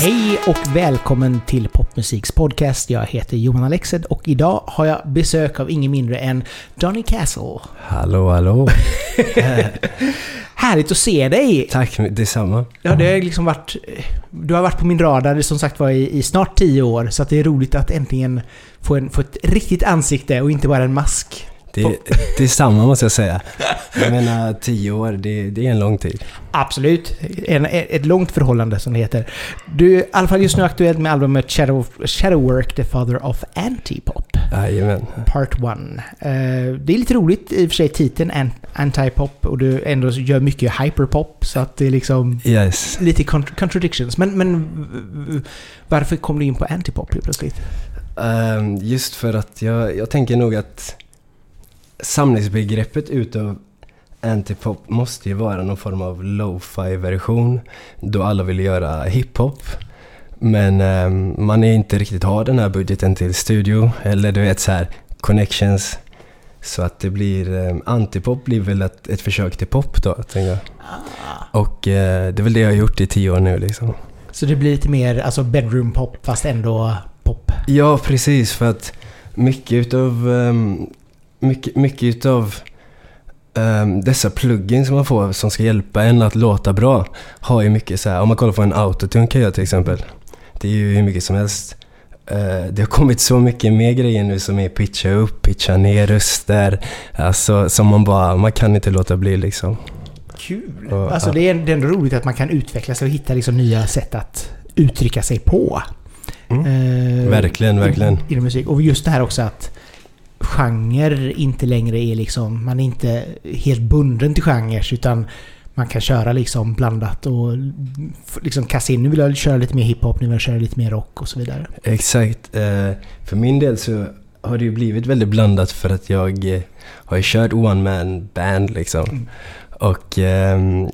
Hej och välkommen till Popmusiks podcast. Jag heter Johan Alexed och idag har jag besök av ingen mindre än Johnny Castle. Hallå, hallå. Härligt att se dig! Tack, detsamma. Ja, det har liksom varit... Du har varit på min radar som sagt var i, i snart tio år, så det är roligt att äntligen få, en, få ett riktigt ansikte och inte bara en mask. Det, det är samma måste jag säga. Jag menar, tio år, det, det är en lång tid. Absolut. En, ett långt förhållande som det heter. Du i alla fall just nu aktuell med albumet Shadow, Shadowwork, The Father of Antipop. Jajamän. Part 1. det är lite roligt i och för sig titeln An- Antipop och du ändå gör mycket hyperpop så att det är liksom Yes. lite cont- contradictions. Men, men varför kom du in på Antipop plötsligt? Ehm, just för att jag, jag tänker nog att samlingsbegreppet utav antipop måste ju vara någon form av lo-fi version då alla vill göra hiphop. Men ehm, man är inte riktigt har den här budgeten till studio eller du vet så här connections. Så att det blir, um, antipop blir väl ett, ett försök till pop då, tänker jag. Och eh, det är väl det jag har gjort i tio år nu liksom. Så det blir lite mer alltså bedroom pop fast ändå pop. Ja, precis. För att mycket utav, um, mycket, mycket utav um, dessa plugins som man får som ska hjälpa en att låta bra har ju mycket så här, om man kollar på en autotune kan jag till exempel. Det är ju hur mycket som helst. Eh, det har kommit så mycket mer grejer nu som är pitcha upp, pitcha ner röster. Alltså som man bara, man kan inte låta bli liksom. Kul! Och, alltså ja. det är, det är ändå roligt att man kan utveckla sig och hitta liksom nya sätt att uttrycka sig på. Mm. Eh, Verkligen, verkligen. in- Inom musik. Och just det här också att genre inte längre är liksom... Man är inte helt bunden till genrer utan man kan köra liksom blandat och liksom kasta in. Nu vill jag köra lite mer hiphop, nu vill jag köra lite mer rock och så vidare. Exakt. Eh, för min del så har det ju blivit väldigt blandat för att jag eh, har ju kört one man band liksom. Mm. Och, ehm,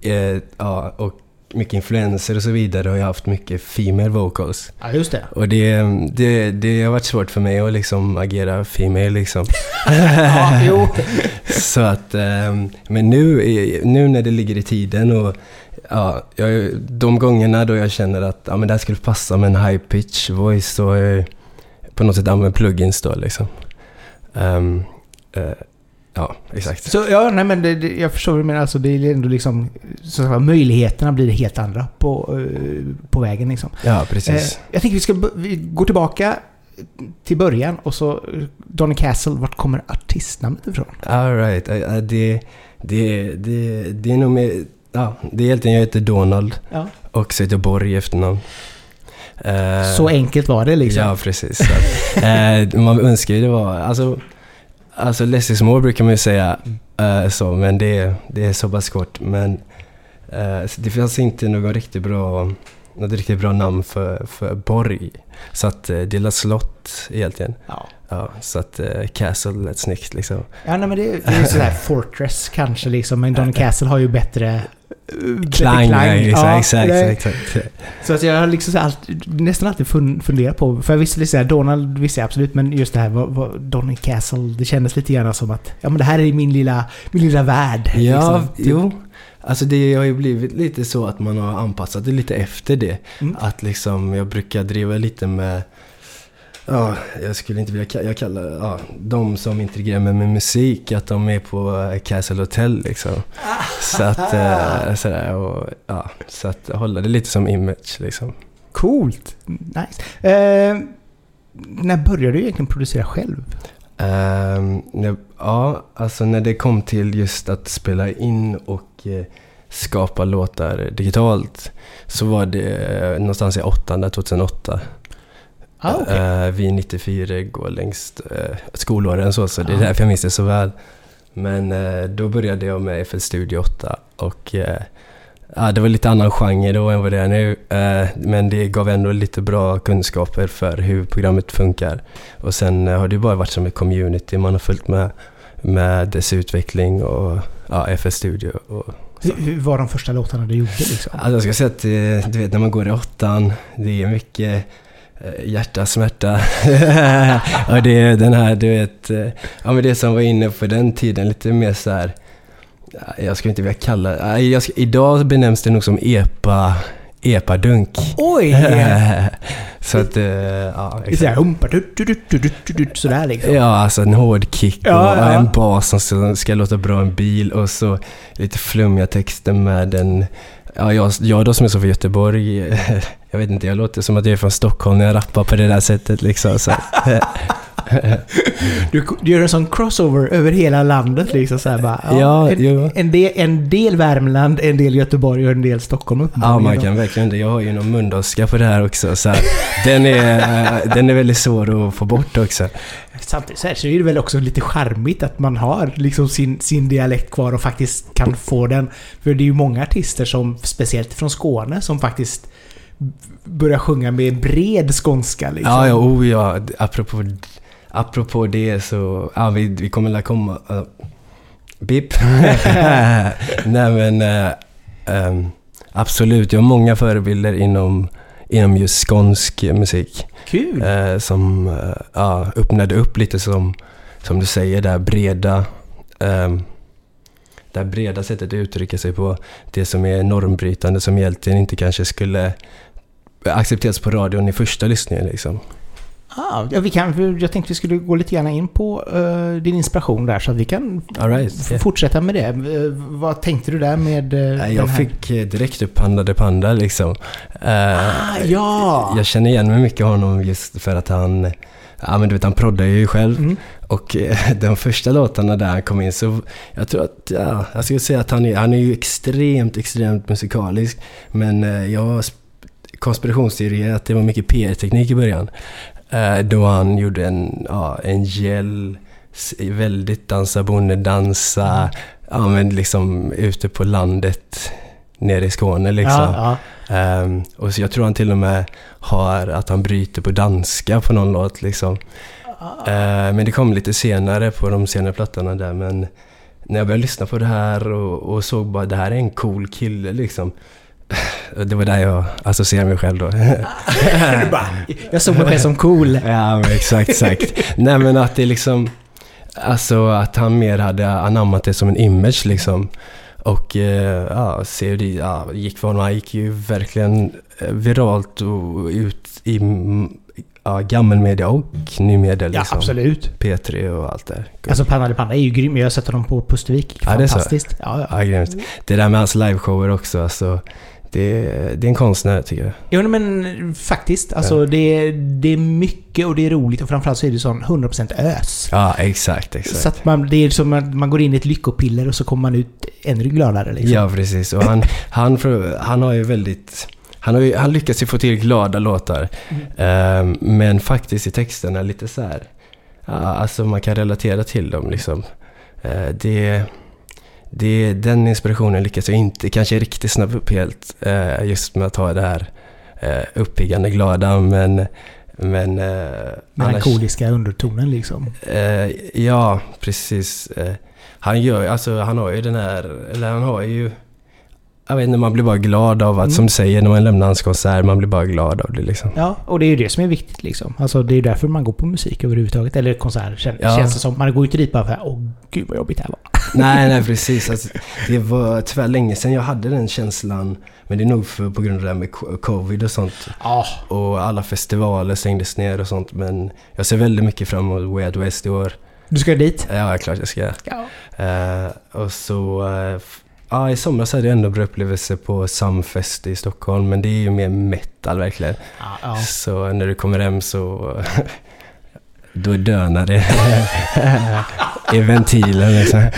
eh, ja, och mycket influenser och så vidare har jag haft mycket female vocals. Ja, just det. Och det, det, det har varit svårt för mig att liksom agera female liksom. Ja, jo. Så att, ehm, men nu, nu när det ligger i tiden och ja, jag, de gångerna då jag känner att ja, men det här skulle passa med en high pitch voice så har jag på något sätt använt plugins då liksom. Ehm, eh, ja, exakt. Så ja, nej men det, det, jag förstår vad du menar. Alltså, det är ändå liksom... Så att möjligheterna blir helt andra på, eh, på vägen liksom. Ja, precis. Eh, jag tänker vi ska vi går tillbaka till början och så Donny Castle, vart kommer artistnamnet ifrån? All right. Eh, eh, det, det, det, det är nog mer... Ja, det är egentligen jag heter Donald Ja. och så heter jag Borg i efternamn. Eh, Så enkelt var det liksom. Ja, precis. Så att, eh, man önskar ju det var... Alltså, alltså less is more brukar man ju säga eh, så, men det, det är så pass kort. Men så det fanns inte någon riktigt bra, något riktigt bra namn för, för borg. Så att eh, det är slott egentligen. Ja. Ja, så att eh, castle lät snyggt liksom. Ja, nej, men det, det är sådär Fortress kanske liksom, men Donny Castle har ju bättre... bättre Klang, ja, exakt, Ja, exakt, exakt. Så att jag har liksom alltid, nästan alltid fun, funderat på, för jag visste lite Donald visste jag absolut, men just det här vad, vad, Donny Castle, det kändes lite grann som att, ja men det här är min lilla, min lilla värld. Ja, liksom. jo. Alltså det har ju blivit lite så att man har anpassat det lite efter det. Mm. Att liksom, jag brukar driva lite med, ja, jag skulle inte vilja kalla, jag kallar ja, de som integrerar mig med musik, att de är på eh, Castle Hotel liksom. Så att, eh, sådär, och, ja, så att hålla det lite som image liksom. Coolt! Nice. Eh, när började du egentligen producera själv? När- ja, alltså när det kom till just att spela in och eh, skapa låtar digitalt så var det eh, någonstans i åttonde, 2008. Ah. Eh, vi 94 går längst uh, skolåren så, så det är Ah. därför jag minns det så väl. Men eh, då började jag med FL Studio 8 och eh, ja, det var lite annan genre då än vad det är nu. eh, men det gav ändå lite bra kunskaper för hur programmet funkar. Och sen eh, har det bara varit som ett community, man har följt med, med dess utveckling och ja, FL Studio. Och, Hur, hur var de första låtarna du gjorde liksom? Alltså jag ska säga att eh, du vet när man går i åttan, det är mycket eh, hjärta, smärta. ja, det är den här, du vet, eh, ja men det som var inne på den tiden, lite mer så här. ja, Jag skulle inte vilja kalla jag ska, Idag benämns det nog som epa, epadunk. Oj! så att, eh, ja. Det är såhär humpa, sådär liksom. Ja, alltså en hård kick och Ja, ja. en bas som ska, ska låta bra i en bil och så lite flummiga texter med en... Ja, jag, jag då som är så från Göteborg, jag vet inte, jag låter som att jag är från Stockholm när jag rappar på det där sättet liksom. Så, Du, du gör en sån crossover över hela landet liksom så här bara. Ja, en, jo. en, del, en del Värmland, en del Göteborg och en del Stockholm ja, man kan verkligen det. Jag har ju någon mundoska på det här också. Så här, den, är, den är väldigt svår att få bort också. Samtidigt så, här, så är det väl också lite charmigt att man har liksom sin, sin dialekt kvar och faktiskt kan få den. För det är ju många artister som, speciellt från Skåne, som faktiskt börjar sjunga med bred skånska liksom. Ja, ja, oh ja. Apropå, apropå det så, ja, vi, vi kommer väl komma... Uh, Bip. Nej men, eh, ehm, absolut. Jag har många förebilder inom, inom just skånsk musik. Kul! eh, som ja, öppnade upp lite som, som du säger, det här breda, ehm, det här breda sättet att uttrycka sig på. Det som är normbrytande, som egentligen inte kanske skulle accepteras på radion i första lyssningen. Liksom. Ah, ja, vi kan, jag tänkte vi skulle gå lite grann in på eh, din inspiration där så att vi kan right, yeah. fortsätta med det. Eh, vad tänkte du där med uh, Jag fick eh, direkt upp Panda de Panda liksom. Ah, ja! Jag känner igen mig mycket av honom just för att han, ja men du vet han proddar ju själv. Mm. Och de första låtarna där han kom in så, jag tror att, ja, jag skulle säga att han är, han är ju extremt, extremt musikalisk. Men jag konspirationsteori är att det var mycket PR-teknik i början. Eh, då han gjorde en, ja, en gel, väldigt dansa bonde, dansa, ja men liksom ute på landet nere i Skåne liksom. Ja, ja. Ehm, och så jag tror han till och med har att han bryter på danska på någon låt liksom. Ehm, men det kom lite senare på de senare plattorna där men när jag började lyssna på det här och, och såg bara det här är en cool kille liksom. Det var där jag associerade mig själv då. Jag såg mig själv som cool. ja exakt, exakt. Nej men att det liksom, alltså att han mer hade anammat det som en image liksom. Och eh, ja, COD ja, gick för honom. Han gick ju verkligen eh, viralt och ut i ja, gammelmedia och nymedia. Ja, Liksom. absolut. P3 och allt det där. Alltså Panna de Panda är ju grym. Jag har sett honom på Pustervik. Ja, det är så. Fantastiskt. Ja, ja. Ja, grymt. Det där med hans liveshower också, alltså, det, det är en konstnär tycker jag. Jo men faktiskt. Alltså det, det är mycket och det är roligt och framförallt så är det sån 100% ös. Ja, exakt, exakt. Så att man, det är som att man går in i ett lyckopiller och så kommer man ut ännu gladare liksom. Ja, precis. Och han, han, han har ju väldigt... Han, har ju, han lyckas ju få till glada låtar. Ehm, men faktiskt i texterna lite så här... Ja, alltså man kan relatera till dem liksom. Eh, det, det, den inspirationen lyckas jag inte kanske riktigt snabba upp helt. eh, just med att ha det här uh, uppiggande, glada. Men... Men... Uh, Melankoliska undertonen liksom. Eh, ja, precis. Eh, han gör alltså han har ju den här, eller han har ju... Jag vet inte, man blir bara glad av att, Mm. som du säger, när man lämnar hans konsert, man blir bara glad av det liksom. Ja, och det är ju det som är viktigt liksom. Alltså det är därför man går på musik överhuvudtaget. Eller konserter kän, Ja. känns det som. Man går ju inte dit bara för att åh gud vad jobbigt det här var. nej, nej precis. Alltså, det var tyvärr länge sedan jag hade den känslan. Men det är nog för, på grund av det här med co- covid och sånt. Ja. Och alla festivaler stängdes ner och sånt. Men jag ser väldigt mycket fram emot Way Out West i år. Du ska dit? Ja, klart jag ska. Ja. Eh, och så... f- Ja, i somras hade jag ändå bra upplevelse på Sumfest i Stockholm, men det är ju mer metal verkligen. Ja, ja. Så när du kommer hem så... Då dönar det i ventilen liksom.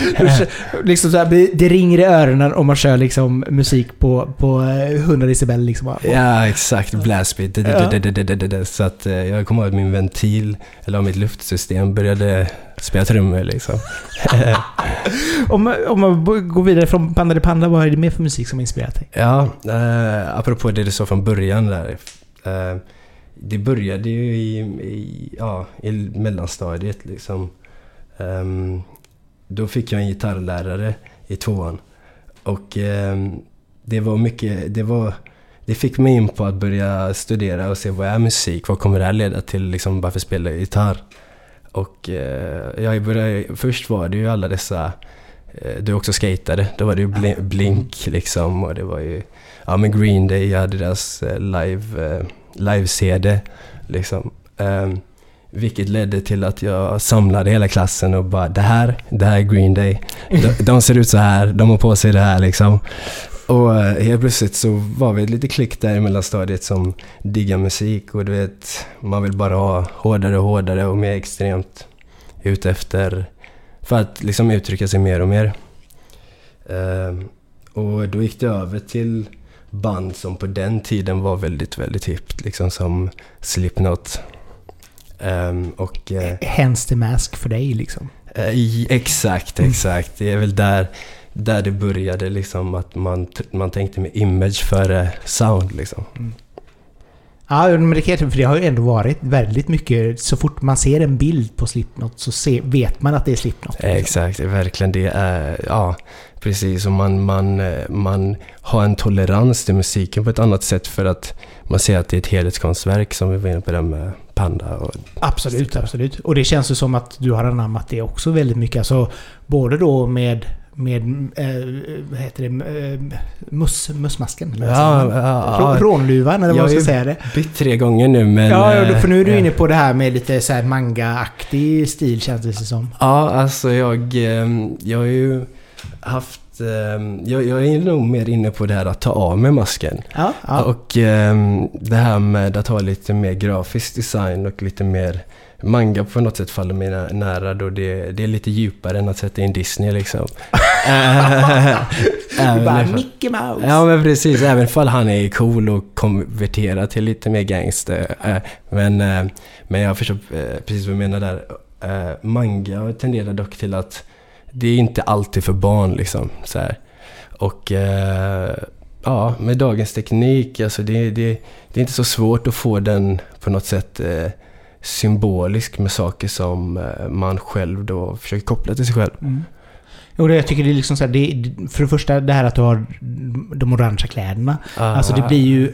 liksom så här, det ringer i öronen om man kör liksom musik på, på eh, 100 decibel liksom. Ja, exakt. Blastbeat. Så att eh, jag kommer ihåg att min ventil, eller mitt luftsystem, började spela trummor liksom. Om, om man går vidare från Panda de Panda, vad är det mer för musik som har inspirerat dig? Ja, eh, apropå det du sa från början där. Eh, det började ju i, i, ja, i mellanstadiet liksom. Ehm, då fick jag en gitarrlärare i tvåan. Och ehm, det var mycket, det var, det fick mig in på att börja studera och se vad är musik? Vad kommer det här leda till? Liksom varför jag gitarr? Och eh, jag började, först var det ju alla dessa, eh, du också skatade, då var det ju bli, Blink liksom och det var ju, ja men Green Day, jag hade deras eh, live, eh, live-CD liksom. Um, vilket ledde till att jag samlade hela klassen och bara det här, det här är Green Day. De, de ser ut så här, de har på sig det här liksom. Och eh, helt plötsligt så var vi ett litet klick där i mellanstadiet som diggar musik och du vet, man vill bara ha hårdare och hårdare och mer extremt ute efter för att liksom uttrycka sig mer och mer. Uh, och då gick det över till band som på den tiden var väldigt, väldigt hippt, liksom som Slipknot. Um, och, uh, Hence the mask för dig liksom? Uh, exakt, exakt. Det är väl där där det började liksom att man, man tänkte med image före sound liksom. Mm. Ja, men det kan för det har ju ändå varit väldigt mycket... Så fort man ser en bild på Slipknot så se, vet man att det är Slipknot. Liksom. Exakt, verkligen. Det är... Ja, precis. Och man, man, man har en tolerans till musiken på ett annat sätt för att man ser att det är ett helhetskonstverk som vi var inne på det med Panda. Och absolut, absolut. Och det känns ju som att du har anammat det också väldigt mycket. Alltså, både då med med, äh, vad heter det, äh, mus, musmasken? Ja, ja, ja. Rånluvan eller vad man ska säga det. Jag har bytt tre gånger nu men... Ja, för nu är du inne på det här med lite så manga-aktig stil känns det som. Ja, alltså jag, ehm, jag har ju haft ehm, jag, jag, är nog mer inne på det här att ta av mig masken. Ja, ja. Och ehm, det här med att ha lite mer grafisk design och lite mer manga på något sätt faller mig nära då det, det är lite djupare än att sätta in Disney liksom. även bara Mickey Mouse. Ja men precis, även fall han är cool och konverterar till lite mer gangster. Eh, men, eh, men jag förstår eh, precis vad du menar där. Manga tenderar dock till att det är inte alltid för barn liksom. Så här. Och ja, med dagens teknik, alltså det, det, det är inte så svårt att få den på något sätt symbolisk med saker som eh, man själv då försöker koppla till sig själv. Mm. Jo, jag tycker det är liksom så här, det, för det första det här att du har de orangea kläderna. Ah. Alltså det blir ju...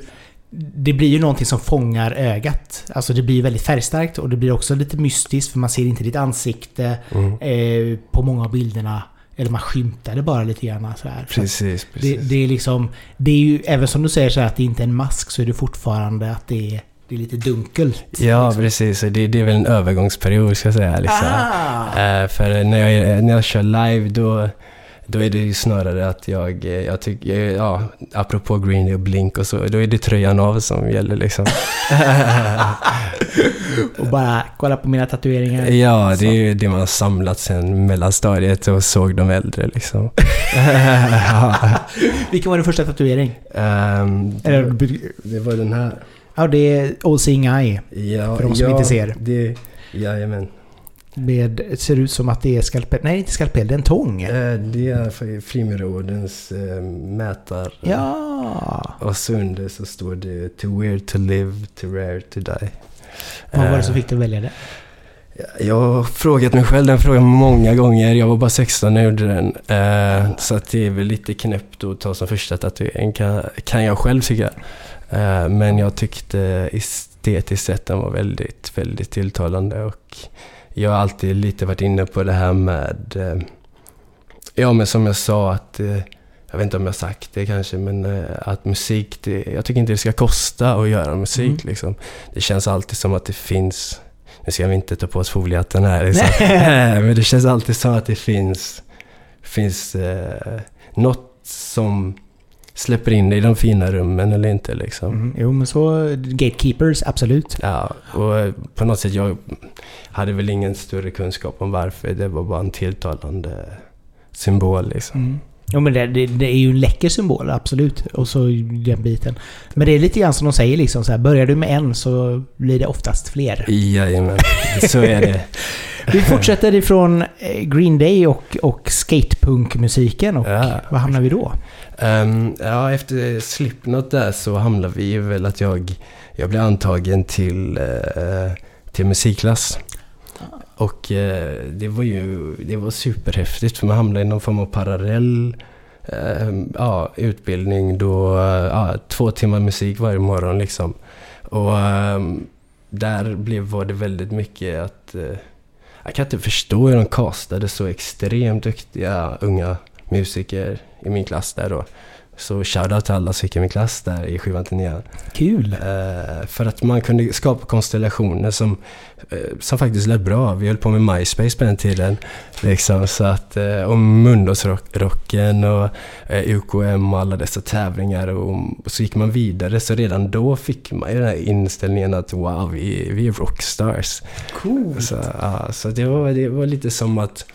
Det blir ju någonting som fångar ögat. Alltså det blir väldigt färgstarkt och det blir också lite mystiskt för man ser inte ditt ansikte mm. eh, på många av bilderna. Eller man skymtar det bara lite grann så här. Precis, precis. Det, det, är liksom... Det är ju, även som du säger så här att det inte är en mask så är det fortfarande att det är det är lite dunkelt. Ja, liksom. precis. Det, det är väl en övergångsperiod, ska jag säga. Liksom. Uh, för när jag, när jag kör live, då, då är det ju snarare att jag, jag tycker, ja, apropå Green och Blink och så, då är det tröjan av som gäller liksom. och bara kolla på mina tatueringar. Ja, det är ju det man har samlat sen mellanstadiet och såg de äldre liksom. Vilken var din första tatuering? Um, det, det var den här. Ja, det är All Seeing Eye. Ja, för de som ja, inte ser. Det, jajamän. Med, ser ut som att det är skalpell. Nej, inte skalpell. Det är en tång. Eh, det är Frimurordens eh, mätare. Ja. Och så under så står det Too weird to live, too rare to die. Vad var det som fick dig att välja det? Jag har frågat mig själv den frågan många gånger. Jag var bara 16 när jag gjorde den. Eh, så att det är väl lite knäppt att ta som första tatuering kan, kan jag själv tycka. Eh, men jag tyckte estetiskt sett den var väldigt, väldigt tilltalande och jag har alltid lite varit inne på det här med, eh, ja men som jag sa att, eh, jag vet inte om jag sagt det kanske, men att musik, det, jag tycker inte det ska kosta att göra musik mm. liksom. Det känns alltid som att det finns, nu ska vi inte ta på oss foliehatten här, liksom. men det känns alltid som att det finns, finns eh, något som släpper in dig i de fina rummen eller inte liksom. Mm, jo men så, gatekeepers, absolut. Ja, och på något sätt jag hade väl ingen större kunskap om varför. Det var bara en tilltalande symbol liksom. Mm. Jo men det, det, det, är ju en läcker symbol, absolut. Och så den biten. Men det är lite grann som de säger liksom så här, börjar du med en så blir det oftast fler. Jajamän, så är det. Vi fortsätter ifrån eh, Green Day och, och skatepunkmusiken och ja. var hamnar vi då? Um, ja, efter Slipknot där så hamnade vi väl att jag, jag blev antagen till, uh, till musikklass. Och eh, det var ju det var superhäftigt för man hamnade i någon form av parallell eh, ja, utbildning då, eh, ja, två timmar musik varje morgon liksom. Och eh, där blev, var det väldigt mycket att... eh, jag kan inte förstå hur de castade så extremt duktiga unga musiker i min klass där då. Så shoutout till alla som gick i min klass där i 7 till 9. Kul! Eh, för att man kunde skapa konstellationer som, eh, som faktiskt lät bra. Vi höll på med MySpace på den tiden. Liksom, så att, eh, och Mundosrocken och eh, UKM och alla dessa tävlingar. Och, och så gick man vidare. Så redan då fick man ju den här inställningen att wow, vi, vi är rockstars. Coolt! Så, ja, så det, var, det var lite som att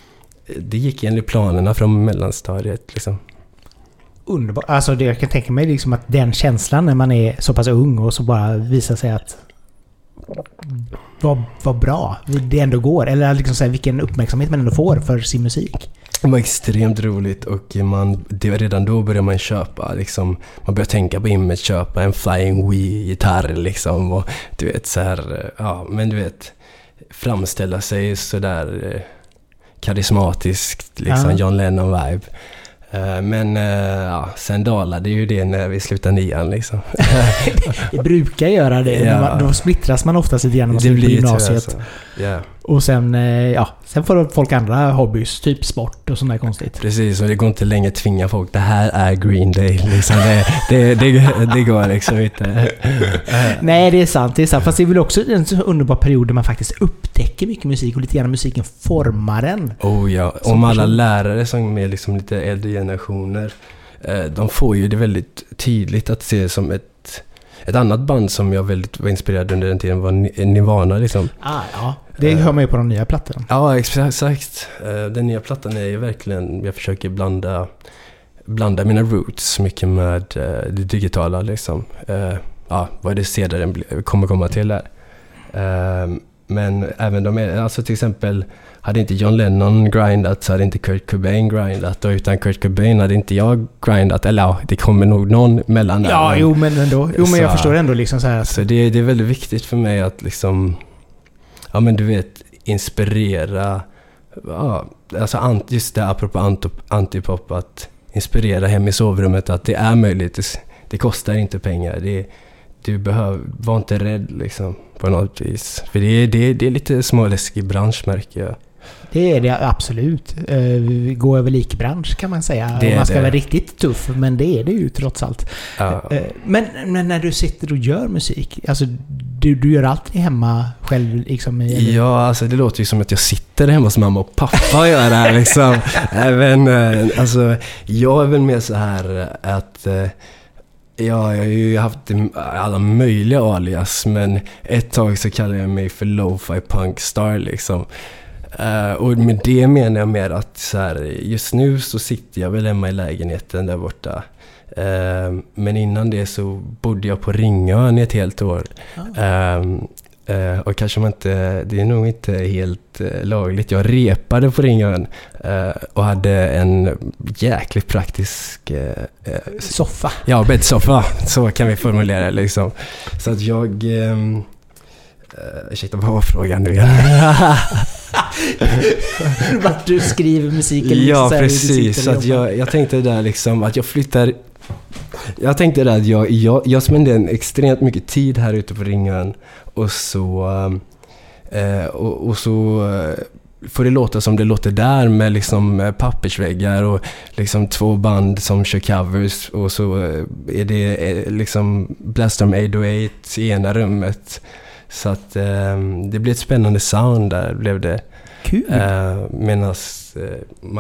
det gick enligt planerna från mellanstadiet. Liksom. Underbart. Alltså det, jag kan tänka mig liksom att den känslan när man är så pass ung och så bara visar sig att vad, vad bra det ändå går. Eller liksom så här, vilken uppmärksamhet man ändå får för sin musik. Det var extremt roligt och man, det, redan då började man köpa liksom, man började tänka på image, köpa en Flying Wii-gitarr liksom och du vet så här, ja men du vet framställa sig sådär eh, karismatiskt liksom, Ja. John Lennon-vibe. Eh, Men eh, ja, sen dalade ju det när vi slutade nian liksom. Det brukar göra det. Ja. Då splittras man oftast lite grann när man det slutar gymnasiet. så. Ja, Och sen, eh, ja, sen får folk andra hobbys. Typ sport och sånt där konstigt. precis. Och det går inte längre att tvinga folk. Det här är Green Day. Liksom. Det, det, det, det går liksom inte. Nej, det är sant. Det är sant. Fast det är väl också en underbar period där man faktiskt upptäcker mycket musik och lite grann musiken formar en. Oh ja, om alla lärare som är liksom lite äldre generationer, eh, de får ju det väldigt tydligt att se som ett ett annat band som jag väldigt var inspirerad under den tiden var Ni- Nirvana liksom. Ah, ja. Det Eh. hör man ju på de nya plattorna. Ja, exakt. Eh, Den nya plattan är ju verkligen, jag försöker blanda, blanda mina roots mycket med eh, det digitala liksom. Ja, vad det senare bli- kommer komma till där. Men även de, är- alltså till exempel, hade inte John Lennon grindat så hade inte Kurt Cobain grindat och utan Kurt Cobain hade inte jag grindat. Eller ja, det kommer nog någon mellan där. Ja, jo men ändå. Jo men jag förstår ändå liksom så här så det, det är väldigt viktigt för mig att liksom, ja men du vet, inspirera, ja, alltså just det apropå antipop, att inspirera hem i sovrummet att det är möjligt, det, det kostar inte pengar. Det, du behöver, var inte rädd liksom på något vis. För det är, det, är- det är lite småläskig bransch märker jag. Det är det absolut. Uh, gå över likbransch kan man säga. Det man ska det. vara riktigt tuff. Men det är det ju trots allt. Ja. Eh, men, men när du sitter och gör musik. Alltså du, du gör alltid hemma själv liksom? i- Ja, alltså det låter ju som att jag sitter hemma hos mamma och pappa och gör det här liksom. Även, eh, alltså, jag är väl mer så här eh, att eh, Ja, jag har ju haft alla möjliga alias, men ett tag så kallade jag mig för lo-fi punk star liksom. Eh, och med det menar jag mer att så här, just nu så sitter jag väl hemma i lägenheten där borta. Eh, men innan det så bodde jag på Ringön i ett helt år. Ah. Ehm, eh, och kanske man inte, det är nog inte helt eh, lagligt. Jag repade på Ringön eh, och hade en jäkligt praktisk Soffa. Ja, bäddsoffa. Så kan vi formulera det liksom. Så att jag... Um, uh, ursäkta, vad var frågan nu igen? Vart du skriver musik eller ja, precis. Så att jag, jag tänkte där liksom att jag flyttar... Jag tänkte där att jag, jag, jag spenderar en extremt mycket tid här ute på Ringön och så... eh, och, och så eh, får det låta som det låter där med liksom eh, pappersväggar och liksom två band som kör covers och så eh, är det eh, liksom Blastorm 808 i ena rummet. Så att eh, det blir ett spännande sound där blev det. Kul. Uh, medans, eh,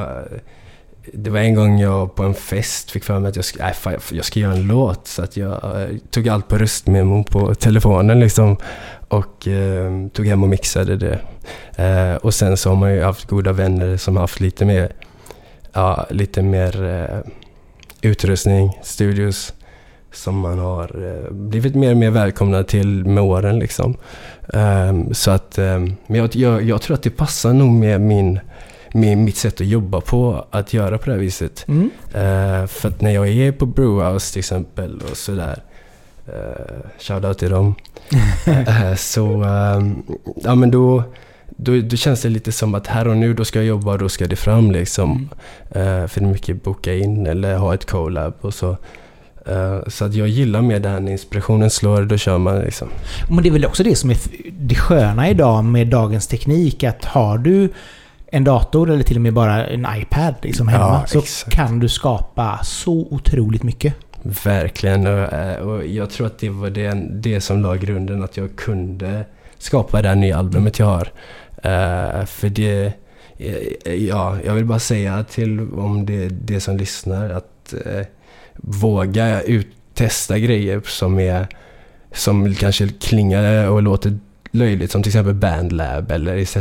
det var en gång jag på en fest fick för mig att jag, sk- äh, jag, jag ska göra en låt. Så att jag äh, tog allt på röstmemo på telefonen liksom. Och äh, tog hem och mixade det. Eh, och sen så har man ju haft goda vänner som har haft lite mer, ja, lite mer eh, utrustning, studios. Som man har blivit mer och mer välkomnad till med åren liksom. Ehm, så att, ehm, men jag, jag, jag tror att det passar nog med min, med mitt sätt att jobba på, att göra på det här viset. Mm. Eh, för att när jag är på Brewhouse till exempel och sådär, uh, shoutout till dem, Eh, så, ehm, ja men då, då, då känns det lite som att här och nu, då ska jag jobba och då ska det fram liksom. Mm. För det är mycket boka in eller ha ett collab och så. Så att jag gillar mer det här när inspirationen slår, då kör man liksom. Men det är väl också det som är det sköna idag med dagens teknik att har du en dator eller till och med bara en iPad liksom hemma Ja, så exakt. kan du skapa så otroligt mycket. Verkligen. Och, eh, och jag tror att det var det, det som la grunden att jag kunde skapa det här nya albumet jag har. Eh, för det... eh, Ja, jag vill bara säga till om det, det som lyssnar att våga ut, testa grejer som är som kanske klingar och låter löjligt som till exempel Bandlab eller etc.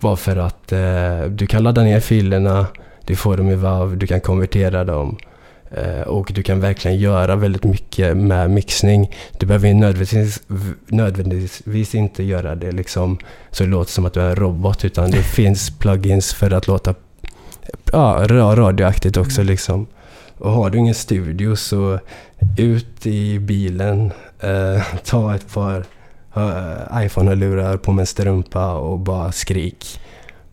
Bara för att eh, du kan ladda ner filerna, du får dem i WAV, du kan konvertera dem. Eh, och du kan verkligen göra väldigt mycket med mixning. Du behöver nödvändigtvis, nödvändigtvis inte göra det liksom så det låter som att du är en robot. Utan det finns plugins för att låta ja, ra- radioaktigt också liksom. Och har du ingen studio så ut i bilen, eh, ta ett par iPhone-lurar på en strumpa och bara skrik.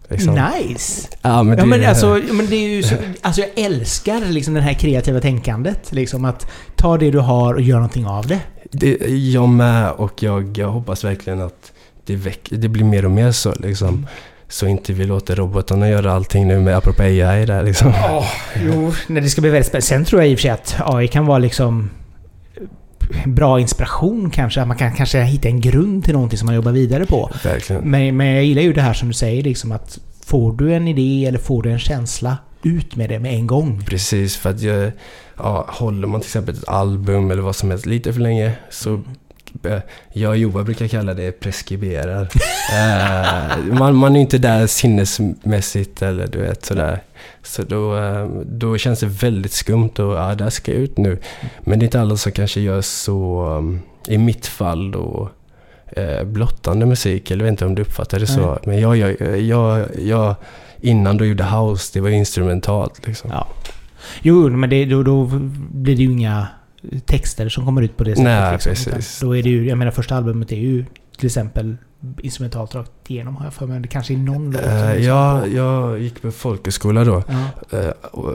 Liksom. Nice! Ja, men Ja, det, men alltså, men det är ju så, alltså jag älskar liksom det här kreativa tänkandet. Liksom att ta det du har och göra någonting av det. Det, jag med och jag, jag hoppas verkligen att det, väck, det blir mer och mer så liksom. Så inte vi låter robotarna göra allting nu med apropå AI där liksom. Ja, jo, nej, det ska bli väldigt spännande. Sen tror jag i och för sig att AI kan vara liksom bra inspiration kanske. Att man kan kanske hitta en grund till någonting som man jobbar vidare på. Verkligen. Men, men jag gillar ju det här som du säger liksom att får du en idé eller får du en känsla, ut med det med en gång. Precis, för att jag, ja, håller man till exempel ett album eller vad som helst lite för länge så jag och Joa brukar kalla det preskriberar. Eh, man, man är inte där sinnesmässigt eller du vet sådär. Så då, eh, då känns det väldigt skumt och ja, det här ska ut nu. Men det är inte alla som kanske gör så, i mitt fall då, eh, blottande musik. Eller jag vet inte om du uppfattar det så. Nej. Men jag, jag, jag, jag, innan då gjorde house, det var instrumentalt liksom. Ja. Jo, men det, då, då blir det ju inga texter som kommer ut på det sättet. Nej, liksom. precis. Då är det ju, jag menar första albumet är ju till exempel instrumentalt rakt igenom har jag för mig. Det kanske är någon låt. liksom ja, jag gick på folkhögskola då. eh, och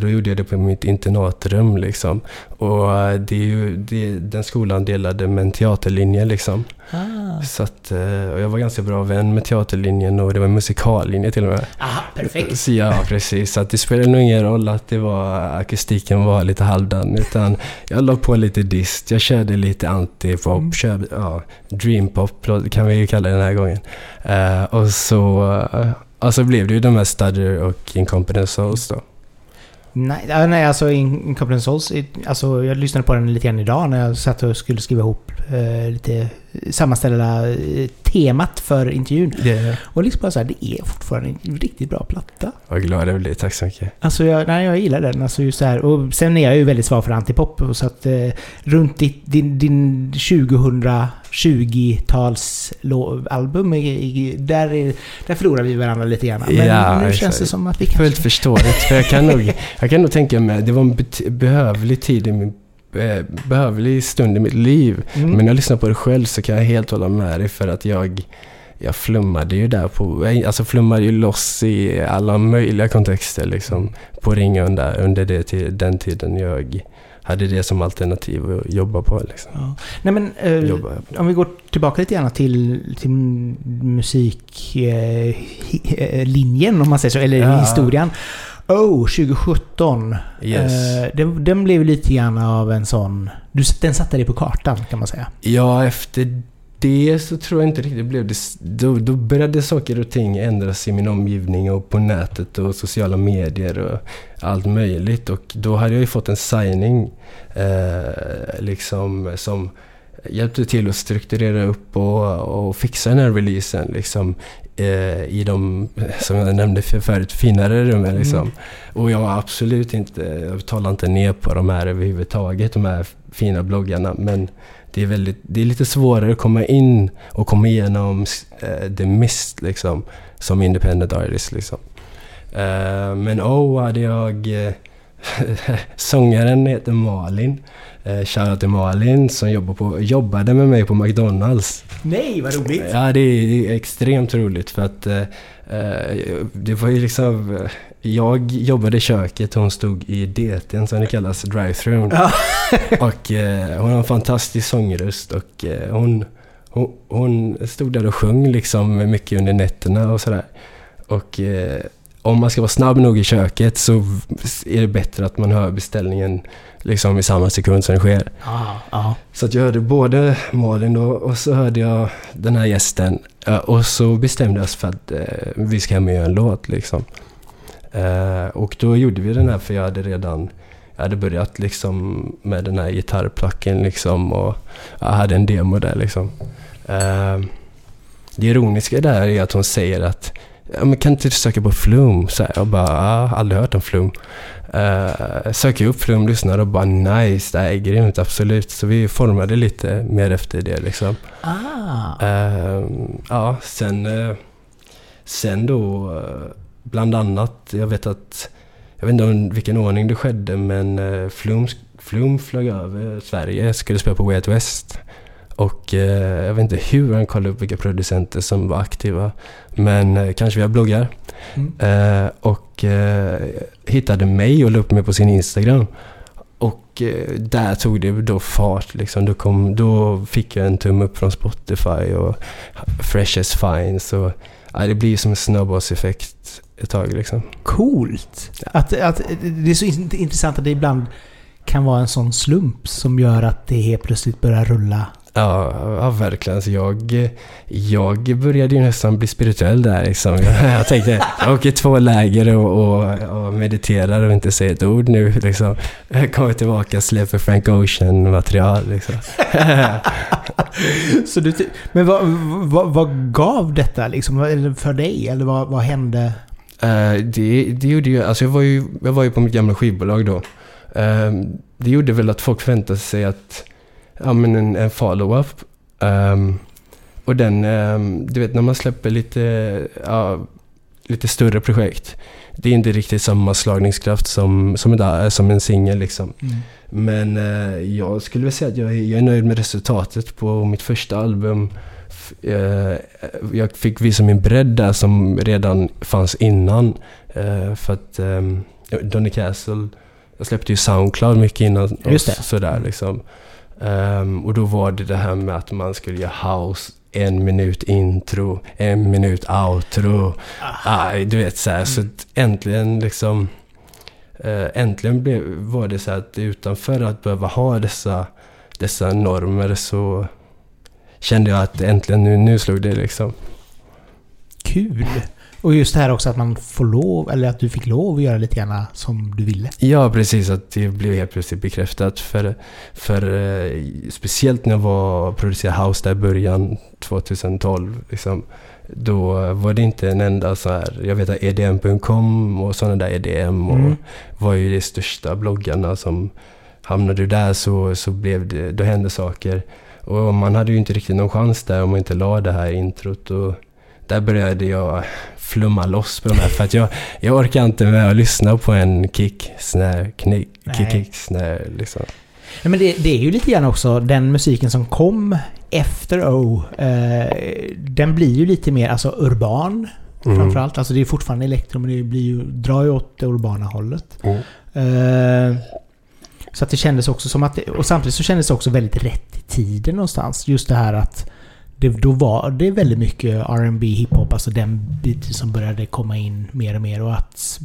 då gjorde jag det på mitt internatrum liksom. Och eh, det är ju, det, den skolan delade med en teaterlinje liksom. Ah. Så att, eh, och jag var ganska bra vän med teaterlinjen och det var en musikallinje till och med. Aha, perfekt. Så ja, precis. Så att det spelade nog ingen roll att det var, akustiken var lite halvdan. Utan jag la på lite dist, jag körde lite antipop, Mm. körde, ja, dreampop kan vi ju kalla det den här gången. Eh, och, så, eh, och så blev det ju de här Stutter och Incompetence Souls då. Nej, nej alltså In- Incompetence Souls, alltså jag lyssnade på den lite grann idag när jag satt och skulle skriva ihop eh, lite sammanställa eh, temat för intervjun. Det Och liksom bara så här, det är fortfarande en riktigt bra platta. var glad jag blev, tack så mycket. Alltså jag, nej, jag gillar den. Alltså just så här. Och sen är jag ju väldigt svag för antipop. Så att eh, runt ditt, din, din 2020-tals lo- album, där, är, där förlorar vi varandra lite grann. Men Ja, nu känns det som att vi Fullt kanske... förståeligt. För jag kan nog, jag kan nog tänka mig, det var en behövlig tid i min behövlig stund i mitt liv. Mm. Men när jag lyssnar på det själv så kan jag helt hålla med dig för att jag, jag flummade ju där på, jag- alltså flummade ju loss i alla möjliga kontexter liksom på ringen där under det, den tiden jag hade det som alternativ att jobba på liksom. Ja. Nej men, eh, om vi går tillbaka lite grann till, till musiklinjen, eh, eh, om man säger så, eller Ja. historien. Oh, 2017. Yes. Eh, den, den blev lite grann av en sån... Du, den satte dig på kartan kan man säga. Ja, efter det så tror jag inte riktigt blev det. Då, då började saker och ting ändras i min omgivning och på nätet och sociala medier och allt möjligt. Och då hade jag ju fått en signing eh, liksom som hjälpte till att strukturera upp och, och fixa den här releasen liksom eh, i de, som jag nämnde för- förut, finare rummen liksom. Mm. Och jag har absolut inte, jag talar inte ner på de här överhuvudtaget, de här fina bloggarna. Men det är, väldigt, det är lite svårare att komma in och komma igenom eh, the mist liksom. Som independent artist liksom. Eh, men oh, hade jag eh, sångaren heter Malin. Eh, Shoutout till Malin som jobbar på, jobbade med mig på McDonalds. Nej, vad roligt! Ja, det är, extremt roligt för att eh, eh det var ju liksom... Eh, jag jobbade i köket, hon stod i DT'n som det kallas, drive-through. Ja. och eh, hon har en fantastisk sångröst och eh, hon, hon, hon, stod där och sjöng liksom mycket under nätterna och sådär. Och eh, om man ska vara snabb nog i köket så är det bättre att man hör beställningen liksom i samma sekund som det sker. Ah, ah. Så att jag hörde både Malin och, och så hörde jag den här gästen. Och så bestämde jag oss för att eh, vi ska hem och göra en låt liksom. Eh, och då gjorde vi den här för jag hade redan jag hade börjat liksom med den här gitarrplacken liksom och jag hade en demo där liksom. Eh, det ironiska där är att hon säger att ja, men kan inte du söka på Flum? Så här, jag bara, ja, aldrig hört om Flum. Uh, söker upp Flum, lyssnar och bara nice, det är grymt, absolut. Så vi formade lite mer efter det liksom. Ah. Uh, ja, sen, uh, sen då bland annat, jag vet att, jag vet inte om vilken ordning det skedde men Flum, Flum flög över Sverige, skulle spela på Way Out West. Och eh, jag vet inte hur han kollade upp vilka producenter som var aktiva. Men eh, kanske via bloggar. Mm. Eh, och eh, hittade mig och la upp mig på sin Instagram. Och eh, där tog det då fart. Liksom. Då, kom, då fick jag en tumme upp från Spotify och Fresh as Fine. Så ja, det blir som en snöbollseffekt ett tag. Liksom. Coolt! Att, att, det är så intressant att det ibland kan vara en sån slump som gör att det helt plötsligt börjar rulla Ja, ja verkligen. Alltså jag, jag började ju nästan bli spirituell där liksom. Jag tänkte, jag åker två läger och, och, och mediterar och inte säger ett ord nu liksom. Jag kommer tillbaka och släpper Frank Ocean-material liksom. Så du, men vad, vad, vad, gav detta liksom för dig? Eller vad, vad hände? Uh, det, det gjorde ju, alltså jag var ju, jag var ju på mitt gamla skivbolag då. Uh, det gjorde väl att folk förväntade sig att ja, men en, en follow-up. Um, och den, um, du vet när man släpper lite, ja, lite större projekt. Det är inte riktigt samma slagningskraft som, som, en, som en singel liksom. Mm. Men uh, jag skulle väl säga att jag, jag är nöjd med resultatet på mitt första album. Uh, jag fick visa min bredd där som redan fanns innan. Uh, för att um, Donny Castle, jag släppte ju Soundcloud mycket innan. Just det. Sådär liksom. Um, och då var det det här med att man skulle göra house, en minut intro, en minut outro. Ah, du vet så här, mm. så äntligen liksom... Uh, äntligen blev, var det så att utanför att behöva ha dessa, dessa normer så kände jag att äntligen nu, nu slog det liksom. Kul! Och just det här också att man får lov, eller att du fick lov att göra lite grann som du ville. Ja, precis. Att det blev helt plötsligt bekräftat. För, för eh, speciellt när jag var producerad House där i början, 2012. Liksom, då var det inte en enda så här, jag vet att EDM.com och sådana där EDM och mm. var ju de största bloggarna som hamnade du där så, så blev det, då hände saker. Och man hade ju inte riktigt någon chans där om man inte la det här introt. Och där började jag flumma loss på de här. För att jag, jag orkar inte med att lyssna på en kick, snare, knick, kick, kick, snare liksom. Nej, men det, det, är ju lite grann också den musiken som kom efter O. Eh, den blir ju lite mer alltså urban. Mm. Framförallt. Alltså det är fortfarande elektro men det blir ju, drar ju åt det urbana hållet. Mm. Eh, så att det kändes också som att... Och samtidigt så kändes det också väldigt rätt i tiden någonstans. Just det här att det, då var det väldigt mycket R&B hiphop, alltså den biten som började komma in mer och mer och att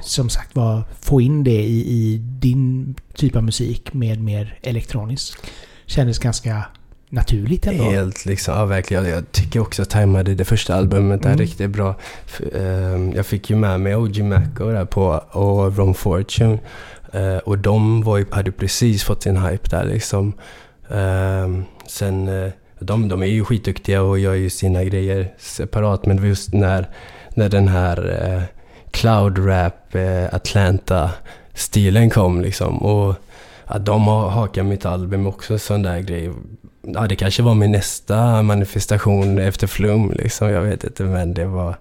som sagt var få in det i, i din typ av musik med mer elektroniskt kändes ganska naturligt ändå. Helt liksom, ja verkligen. Jag tycker också att tajmade det första albumet där mm. riktigt bra. Ehm, jag fick ju med mig OG Maco där på och Ron Fortune. Ehm, och de var ju, hade precis fått sin hype där liksom. Ehm, sen eh, de, de är ju skitduktiga och gör ju sina grejer separat. Men det var just när, när den här eh, cloud rap eh, Atlanta-stilen kom liksom. Och att de har hakat mitt album också, sån där grej. Ja, det kanske var min nästa manifestation efter Flum, liksom. Jag vet inte, men det var...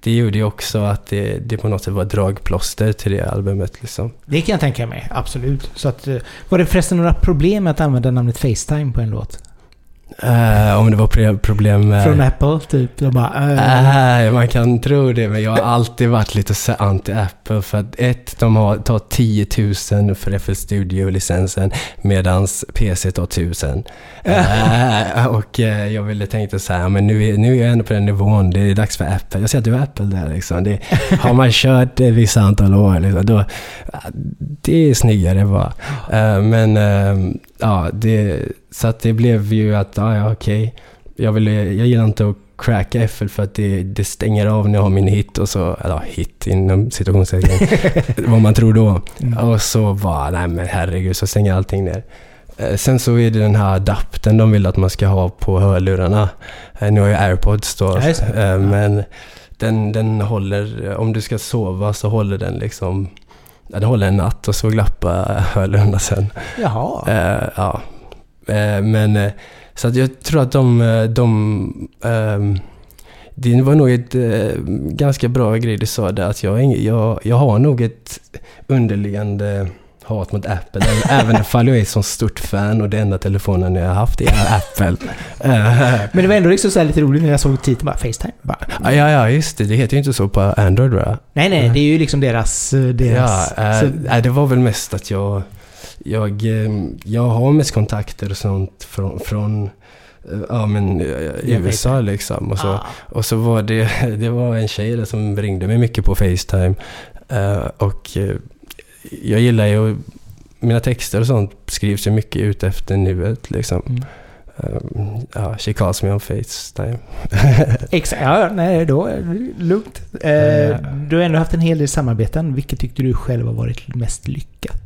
Det gjorde ju också att det, det på något sätt var dragplåster till det albumet, liksom. Det kan jag tänka mig, absolut. Så att, eh, var det förresten några problem med att använda namnet Facetime på en låt? Uh, om det var problem med... Från Apple, typ? De bara, uh. uh, man kan tro det, men jag har alltid varit lite anti-Apple. För att ett, de har, tar 10 000 för FL Studio-licensen, medan PC tar 1000. Uh, och jag ville tänkte så här, men nu är, nu är jag ändå på den nivån, det är dags för Apple. Jag ser att du är Apple där liksom. Det, har man kört ett visst antal år, liksom, då, det är snyggare bara. Men ja, det, så att det blev ju att, ja, ja okej. Jag, vill, jag gillar inte att cracka FL för att det, det stänger av när jag har min hit och så, eller hit inom situationstecken, vad man tror då. Mm. Och så bara, nej men herregud, så stänger allting ner. Eh, sen så är det den här adapten de vill att man ska ha på hörlurarna. Eh, nu har jag airpods då, ja, men den, den håller, om du ska sova så håller den liksom det håller en natt och så glappar hörlurarna sen. Jaha. Ja. Uh, men uh, så att jag tror att de... de um, det var nog ett ganska bra grej du sa där att jag, jag, jag har nog ett underliggande hat mot Apple. Även ifall jag är ett så stort fan och det enda telefonen jag har haft är Apple. Men det var ändå liksom så lite roligt när jag såg titeln bara Facetime. Bara. Ja, ja, just det. Det heter ju inte så på Android va? Nej, nej. Det är ju liksom deras... Eh, deras ja, äh, det var väl mest att jag... Jag, eh, jag har mest kontakter och sånt från, från ja, men, USA liksom. Och så, ah. och så var det, det var en tjej där som ringde mig mycket på Facetime. och jag gillar ju... Mina texter och sånt skrivs ju mycket ut efter nuet liksom. Mm. Um, ja, she calls me on Facetime. Exakt, ja, nej då är det lugnt. Uh, du har ändå haft en hel del samarbeten. Vilket tyckte du själv har varit mest lyckat?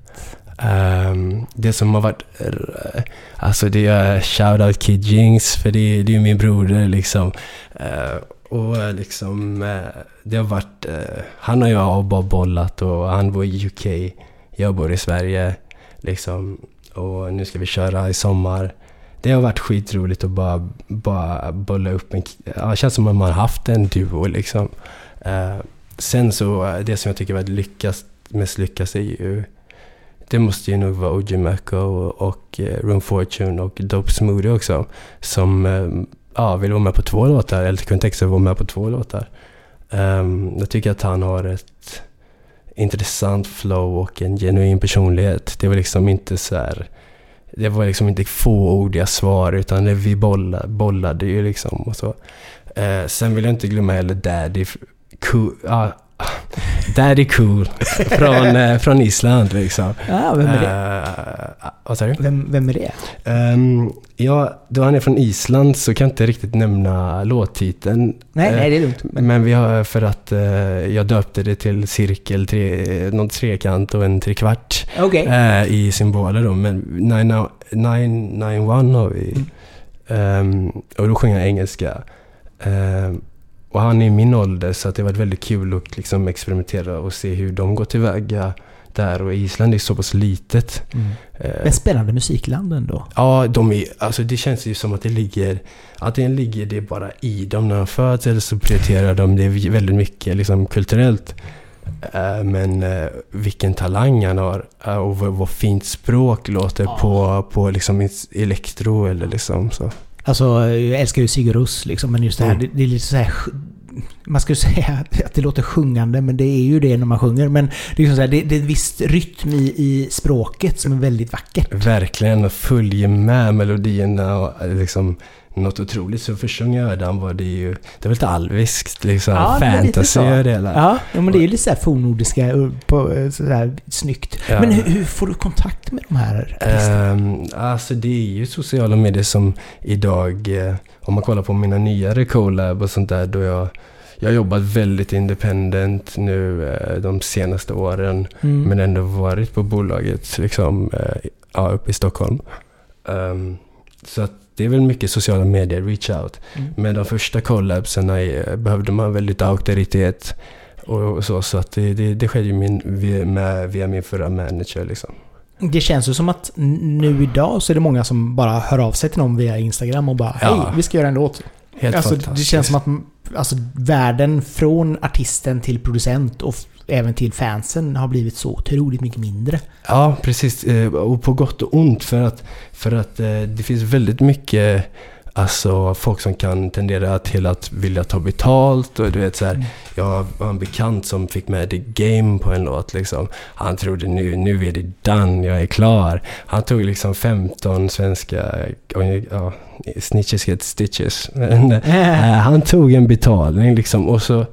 Um, det som har varit... Eh, alltså det är shoutout Kid Jinx, för det, det är min broder liksom. Uh, och liksom, eh, det har varit... Han och jag har bara bollat och han bor i UK. Jag bor i Sverige. Liksom. Och nu ska vi köra i sommar. Det har varit skitroligt att bara, bara bolla upp en... Ja, det känns som att man har haft en duo liksom. sen så, det som jag tycker varit lyckas, mest lyckas är ju... Det måste ju nog vara OG Macko och, och eh, Room Fortune och Dope Smoothie också. Som eh, ja, vill vara med på två låtar, eller kunde vill vara med på två låtar. Um, jag tycker att han har ett intressant flow och en genuin personlighet. Det var liksom inte så här, Det var liksom inte fåordiga svar utan det, vi bollade, bollade ju liksom och så. Uh, sen vill jag inte glömma heller Daddy. Cool, uh, ah, Daddy Cool från, eh, från Island liksom. Ja, vem är det? Uh, vad sa du? Vem, vem är det? Um, ja, då han är från Island så kan jag inte riktigt nämna låttiteln. Nej, uh, nej det är lugnt. Men, men vi har för att uh, jag döpte det till cirkel, tre, någon trekant och en trekvart okay. uh, i symboler då. Men 991 har vi. Um, och då sjunger jag engelska. Um, och han är min ålder så att det har varit väldigt kul att liksom experimentera och se hur de går tillväga där. Och Island är så pass litet. Mm. Eh, Men spännande musikland ändå. Ja, de är, alltså det känns ju som att det ligger... Antingen ligger det bara i dem när de föds eller så prioriterar de det väldigt mycket liksom, kulturellt. Eh, men eh, vilken talang han har och vad, fint språk låter ja. på, på liksom elektro eller liksom så. Alltså, jag älskar ju Sigur Rós liksom, men just det här, mm. det, det, är lite så här... Man skulle säga att det låter sjungande, men det är ju det när man sjunger. Men det är, liksom så här, det, det är en viss rytm i, i språket som är väldigt vackert. Verkligen, och följer med melodierna och liksom något otroligt. Så jag hörde han var det ju... Det var lite alviskt, liksom. Ja, fantasy och det hela. Ja, ja, men det är ju lite såhär fornnordiska, eh, på, eh, sådär snyggt. Ja. Men hur, hur, får du kontakt med de här artisterna? Um, alltså det är ju sociala medier som idag, eh, om man kollar på mina nyare collab och sånt där, då jag jag har jobbat väldigt independent nu de senaste åren. Mm. Men ändå varit på bolaget liksom, ja, uppe i Stockholm. Um, så att det är väl mycket sociala medier, reach out. Mm. Men de första collabsen eh, behövde man väldigt auktoritet och, så. Så att det, det, det skedde ju min, via, med, via min förra manager liksom. Det känns ju som att nu idag så är det många som bara hör av sig till någon via Instagram och bara Ja. Hej, vi ska göra en låt. Helt Alltså, det fantastiskt. känns som att alltså, världen från artisten till producent och även till fansen har blivit så otroligt mycket mindre. Ja, precis. Eh, Och på gott och ont för att, för att eh, det finns väldigt mycket Alltså folk som kan tendera till att vilja ta betalt och du vet så här, Mm. Jag har en bekant som fick med The Game på en låt liksom. Han trodde nu, nu är det done, jag är klar. Han tog liksom 15 svenska, ja, snitches get stitches. Men, eh, han tog en betalning liksom och så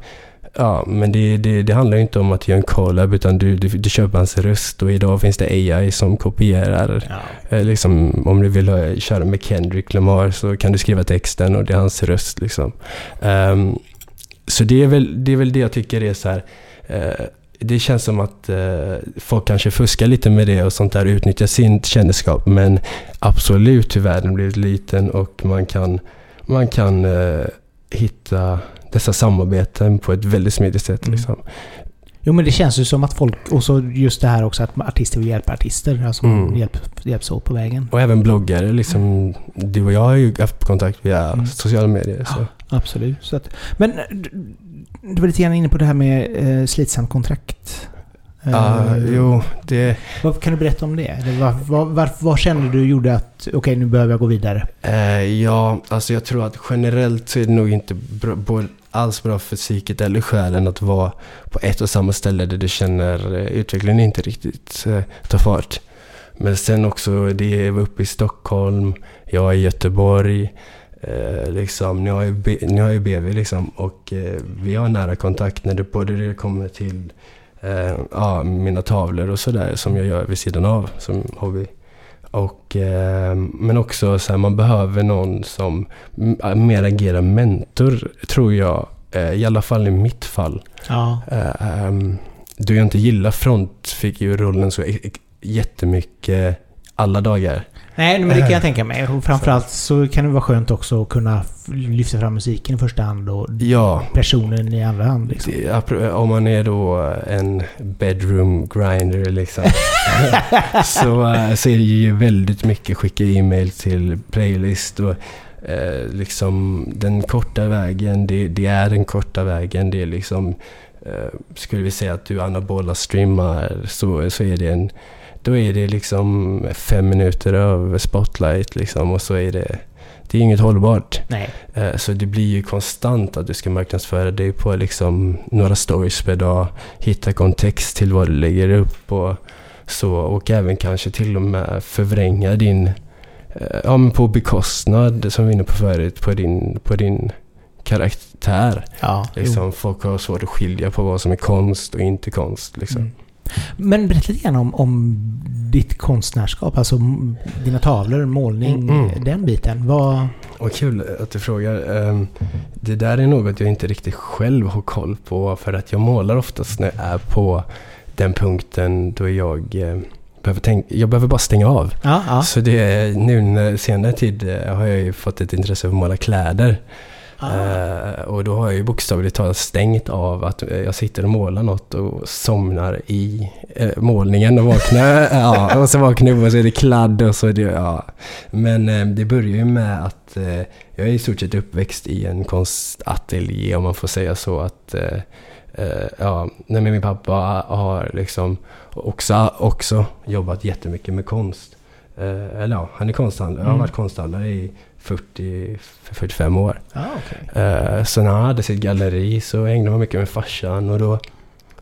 Ja, men det, det, det handlar ju inte om att göra en collab utan du, du, du köper hans röst och idag finns det AI som kopierar. Ja. Eh, liksom, om du vill ha, köra med Kendrick Lamar så kan du skriva texten och det är hans röst. Liksom. Ehm, så det är, väl, det är väl det jag tycker är så här. eh, det känns som att eh, folk kanske fuskar lite med det och sånt där, utnyttjar sin kändisskap. Men absolut hur världen blivit liten och man kan, man kan eh, hitta dessa samarbeten på ett väldigt smidigt sätt. Mm. Liksom. Jo men det känns ju som att folk, och så just det här också att artister vill hjälpa artister. Alltså Mm. hjälp, hjälps åt på vägen. Och även bloggare. Liksom, du och jag har ju haft kontakt via Mm. sociala medier. Så. Absolut. Så att, men du, var lite grann inne på det här med eh, slitsamt kontrakt. Ja, Eh, jo, det... Vad kan du berätta om det? Vad, vad, vad, vad kände du gjorde att okej nu behöver jag gå vidare? Eh, ja, alltså jag tror att generellt så är det nog inte bra, alls bra för psyket eller själen att vara på ett och samma ställe där du känner eh, utvecklingen inte riktigt eh, tar fart. Men sen också, det är uppe i Stockholm, jag är i Göteborg, eh, liksom, ni har ju B- har BV liksom och eh, vi har nära kontakt när det både det kommer till eh, ja, mina tavlor och sådär som jag gör vid sidan av som hobby. Och, eh, men också så här, man behöver någon som mer agerar mentor, tror jag. Eh, I alla fall i mitt fall. Ja. Eh, ehm, då jag inte gillar frontfigurrollen så jättemycket alla dagar. Nej, men det kan jag tänka mig. Och framförallt så kan det vara skönt också att kunna lyfta fram musiken i första hand och Ja, personen i andra hand. Liksom. det, om man är då en bedroom grinder liksom. så, eh, så är det ju väldigt mycket skicka e-mail till playlist och eh, liksom den korta vägen, det, det är den korta vägen. Det är liksom, eh, skulle vi säga att du anabola streamar så, så är det en, då är det liksom fem minuter av spotlight liksom och så är det, det är inget hållbart. Nej. Eh, Så det blir ju konstant att du ska marknadsföra dig på liksom några stories per dag. Hitta kontext till vad du lägger upp och så. Och även kanske till och med förvränga din, eh, ja men på bekostnad, som vi var inne på förut, på din, på din karaktär. Ja, jo. Liksom, folk har svårt att skilja på vad som är konst och inte konst. Liksom. Mm. Men berätta lite grann om, om ditt konstnärskap, alltså dina tavlor, målning, Mm, mm. den biten. Vad... Och kul att du frågar. Ehm, Det där är något jag inte riktigt själv har koll på för att jag målar oftast när jag är på den punkten då jag eh, behöver tänka, jag behöver bara stänga av. Ja, ja. Så det är nu senare tid eh, har jag ju fått ett intresse för att måla kläder. Eh, och då har jag ju bokstavligt talat stängt av att eh, jag sitter och målar något och somnar i eh, målningen och vaknar. ja, och så vaknar jag och så är det kladd och så är det, ja. Men eh, det börjar ju med att jag är i stort sett uppväxt i en konstateljé om man får säga så. att ja, nej, min pappa har liksom också, också jobbat jättemycket med konst. Eller ja, han är konsthandlare. Jag har Mm. varit konsthandlare i 40-45 år. Ja, okej. Eh, så när han hade sitt galleri så hängde man mycket med farsan och då,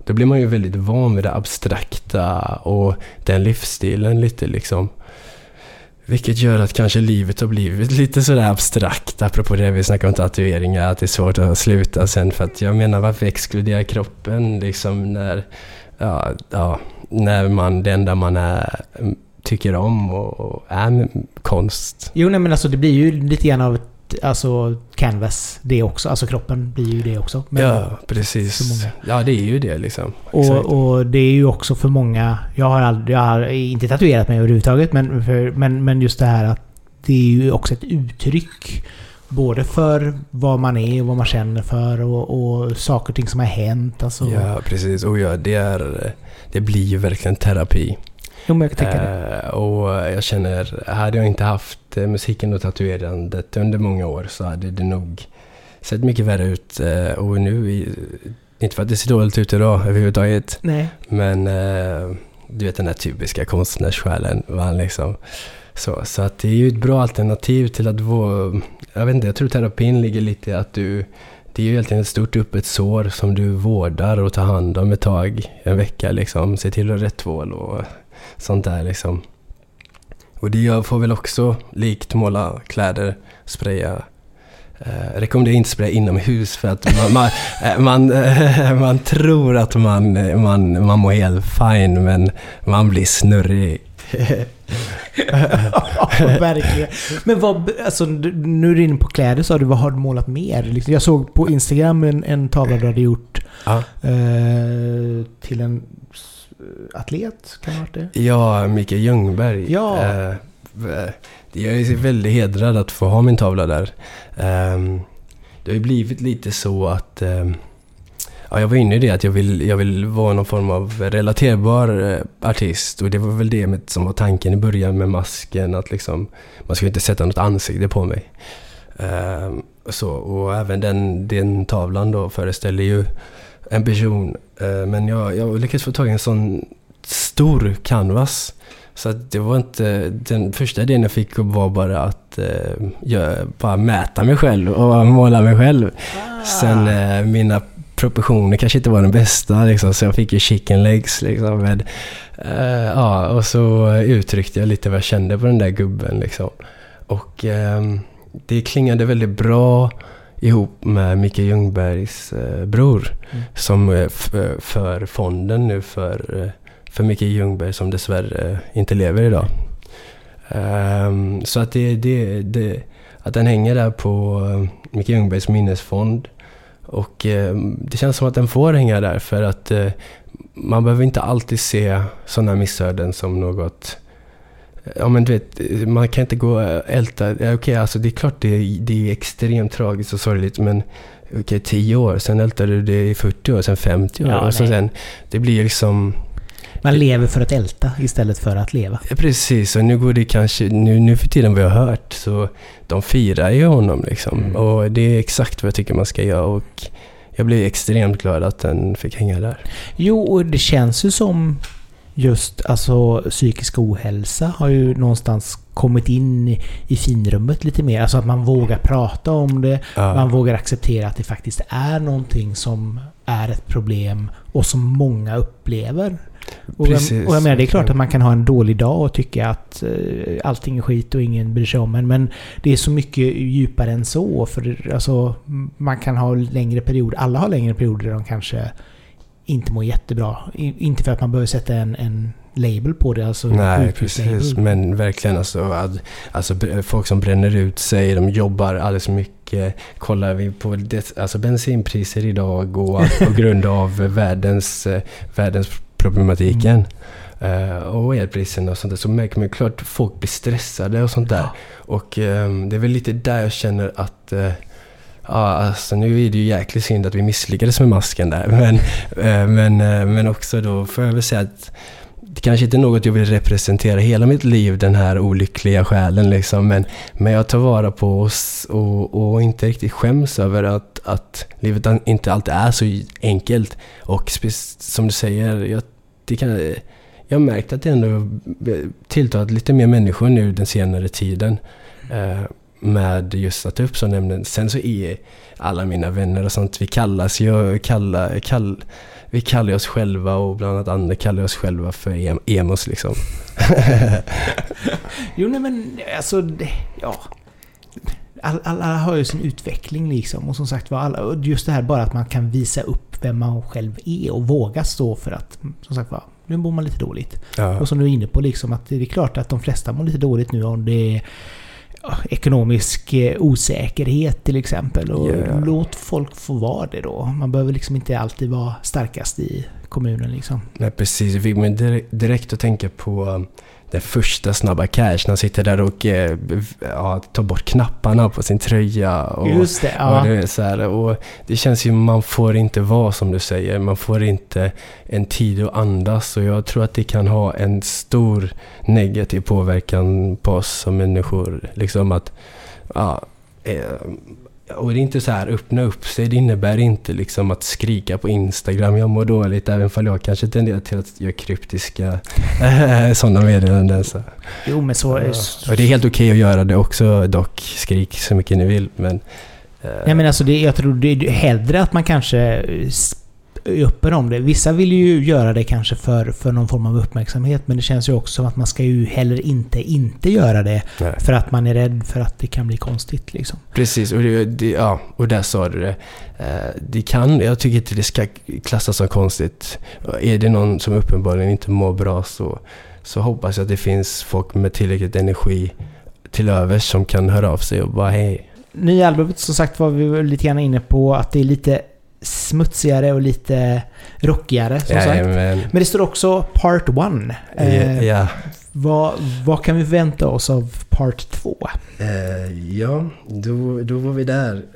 då blir man ju väldigt van vid det abstrakta och den livsstilen lite liksom. Vilket gör att kanske livet har blivit lite sådär abstrakt, apropå det vi snackade om tatueringar, att det är svårt att sluta sen för att jag menar varför exkludera kroppen liksom när, ja, ja, när man, det enda man är, tycker om och, och är konst. Jo, nej men alltså det blir ju lite grann av ett alltså, canvas det också. Alltså kroppen blir ju det också. Men- ja, precis. Ja, det är ju det liksom. Och, och det är ju också för många... Jag har, aldrig, jag har inte tatuerat mig överhuvudtaget, men, för, men, men just det här att det är ju också ett uttryck. Både för vad man är och vad man känner för och, och saker och ting som har hänt. Alltså, Ja, precis. Och ja, det, är, det blir ju verkligen terapi. Jo, jag kan tänka det. Eh, och jag känner, hade jag inte haft eh, musiken och tatuerandet under många år så hade det nog sett mycket värre ut. Eh, och nu, inte för att det ser dåligt ut idag överhuvudtaget, Nej. men du vet den där typiska konstnärssjälen. Man liksom, så, så att det är ju ett bra alternativ till att vara... Jag vet inte, jag tror terapin ligger lite i att du... Det är ju egentligen ett stort öppet sår som du vårdar och tar hand om ett tag, en vecka liksom. Se till att ha rätt tvål och sånt där liksom. Och det jag får väl också, likt måla kläder, spraya. Eh, rekommenderar inte spraya inomhus för att man, man, eh, man, eh, man tror att man, eh, man, man mår helt fine men man blir snurrig. ja, verkligen. Men vad, alltså, nu är du inne på kläder sa du, vad har du målat mer? Liksom, Jag såg på Instagram en, en tavla du hade gjort Ja. eh, till en atlet, kan ha varit det? Ja, Mikael Ljungberg. Ja. Eh, v- jag är väldigt hedrad att få ha min tavla där. Ehm, det har ju blivit lite så att... ehm, ja, jag var inne i det att jag vill, jag vill vara någon form av relaterbar eh, artist. Och det var väl det med, som var tanken i början med masken. Att liksom, man skulle inte sätta något ansikte på mig. Ehm, så, och även den, den tavlan då föreställer ju en person. Eh, men jag, jag lyckades få tag i en sån stor canvas. Så att det var inte... Den första idén jag fick var bara att eh, jag, bara mäta mig själv och måla mig själv. Sen eh, mina proportioner kanske inte var de bästa liksom, så jag fick ju chicken legs liksom. Med, eh, ja, och så uttryckte jag lite vad jag kände på den där gubben liksom. Och ehm, det klingade väldigt bra ihop med Micke Ljungbergs eh, bror. Mm. Som eh, eh, för fonden nu för, eh, för Micke Ljungberg som dessvärre eh, inte lever idag. Ehm, så att det, det, det, att den hänger där på eh, Micke Ljungbergs minnesfond. Och det känns som att den får hänga där för att man behöver inte alltid se sådana missöden som något Ja men du vet, man kan inte gå och älta. Okej, alltså det är klart det är, det är extremt tragiskt och sorgligt men okej, 10 år, sen ältar du det i 40 år, sen 50 år. Ja, och så sen, det blir liksom... Man lever för att älta istället för att leva. Ja, Precis, och nu går det kanske, nu, nu för tiden vad jag har hört, så de firar ju honom liksom. Mm. Och det är exakt vad jag tycker man ska göra och jag blev extremt glad att den fick hänga där. Jo, och det känns ju som just alltså psykisk ohälsa har ju någonstans kommit in i- i finrummet lite mer. Alltså att man vågar prata om det. Ja. Man vågar acceptera att det faktiskt är någonting som är ett problem och som många upplever. Och, jag, och jag menar, det är klart att man kan ha en dålig dag och tycka att eh, allting är skit och ingen bryr sig om en. Men det är så mycket djupare än så. För alltså, man kan ha längre perioder. Alla har längre perioder där de kanske inte mår jättebra. Inte för att man behöver sätta en, en label på det. Alltså Nej, precis. Men verkligen alltså, alltså folk som bränner ut sig, de jobbar alldeles mycket. Kollar vi på det, alltså bensinpriser idag och på grund av världens, eh, världens problematiken. eh, och elpriserna och sånt där, så märker man ju klart att folk blir stressade och sånt där. Ja. Och ehm, det är väl lite där jag känner att eh, Ja, alltså nu är det ju jäkligt synd att vi misslyckades med masken där. Men, eh, men, eh, men också då får jag väl säga att det kanske inte är något jag vill representera hela mitt liv, den här olyckliga själen liksom. Men, men jag tar vara på oss och, och inte riktigt skäms över att, att livet inte alltid är så enkelt. Och som du säger, jag, det kan, jag har märkt att det ändå eh, tilltalat lite mer människor nu den senare tiden. Eh, med just att ta upp sådana ämnen. Sen så är alla mina vänner och sånt, vi kallas ju, kalla, kall, vi kallar oss själva och bland annat andra kallar oss själva för em- emos liksom. Jo, nej men alltså... Ja. All- Alla har ju sin utveckling liksom. Och som sagt var, alla, just det här bara att man kan visa upp vem man själv är och våga stå för att, som sagt var, nu mår man lite dåligt. ja. Och som du är inne på liksom att det är klart att de flesta mår lite dåligt nu om det är ekonomisk eh, osäkerhet till exempel. Och Ja. låt folk få vara det då. Man behöver liksom inte alltid vara starkast i kommunen liksom. Nej, precis. Det fick mig direkt, att tänka på den första Snabba Cash. När han sitter där och eh, ja, tar bort knapparna på sin tröja. Och, Just det, ja. och det, så här, och det känns ju, man får inte vara som du säger. Man får inte en tid att andas. Och jag tror att det kan ha en stor negativ påverkan på oss som människor. Liksom att, ja, eh, och det är inte så här öppna upp sig. Det innebär inte liksom att skrika på Instagram. Jag mår dåligt även fall jag kanske tenderar till att göra kryptiska sådana meddelanden. Så. Jo, men så... Ja. Och det är helt okej okay att göra det också dock. Skrik så mycket ni vill. Men, eh, Nej men alltså det, jag tror det är hellre att man kanske är öppen om det. Vissa vill ju göra det kanske för, för någon form av uppmärksamhet. Men det känns ju också som att man ska ju heller inte inte göra det. Nej. För att man är rädd för att det kan bli konstigt liksom. Precis, och, det, det, ja, och där sa du det. Eh, det kan, jag tycker inte det ska klassas som konstigt. Är det någon som uppenbarligen inte mår bra så, så hoppas jag att det finns folk med tillräckligt energi till övers som kan höra av sig och bara hej. Nya albumet som sagt var vi lite grann inne på att det är lite smutsigare och lite rockigare som sagt. Men det står också Part 1. Ja, ja. Vad, vad kan vi vänta oss av Part 2? Eh, ja, då, då var vi där.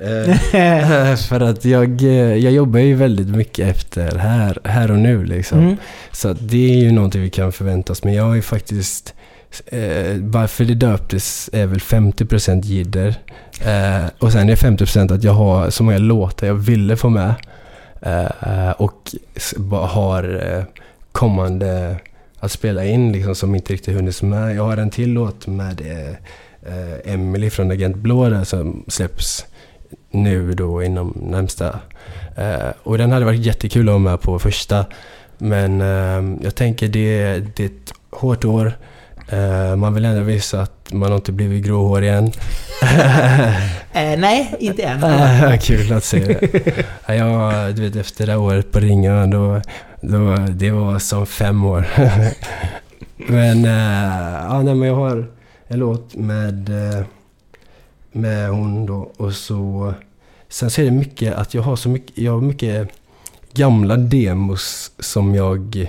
Eh, för att jag, eh, jag jobbar ju väldigt mycket efter här, här och nu liksom. Mm. Så det är ju någonting vi kan förvänta oss. Men jag har ju faktiskt... Eh, varför det döptes är väl 50% jidder. Eh, och sen är 50% att jag har så många låtar jag ville få med. Eh, och har eh, kommande att spela in liksom som inte riktigt hunnits med. Jag har en till låt med eh, Emily från Agent Blå där som släpps nu då inom närmsta. Eh, och den hade varit jättekul att vara med på första. Men eh, jag tänker det, det är ett hårt år. Eh, man vill ändå visa att man inte blivit gråhårig än. Eh, nej, inte än. Ah, Kul att se. Ja, jag, du vet efter det här året på Ringön, då, då, det var som fem år. men, eh, ja, nej, men jag har en låt med, med hon då och så... Sen så är det mycket att jag har så mycket, jag har mycket gamla demos som jag,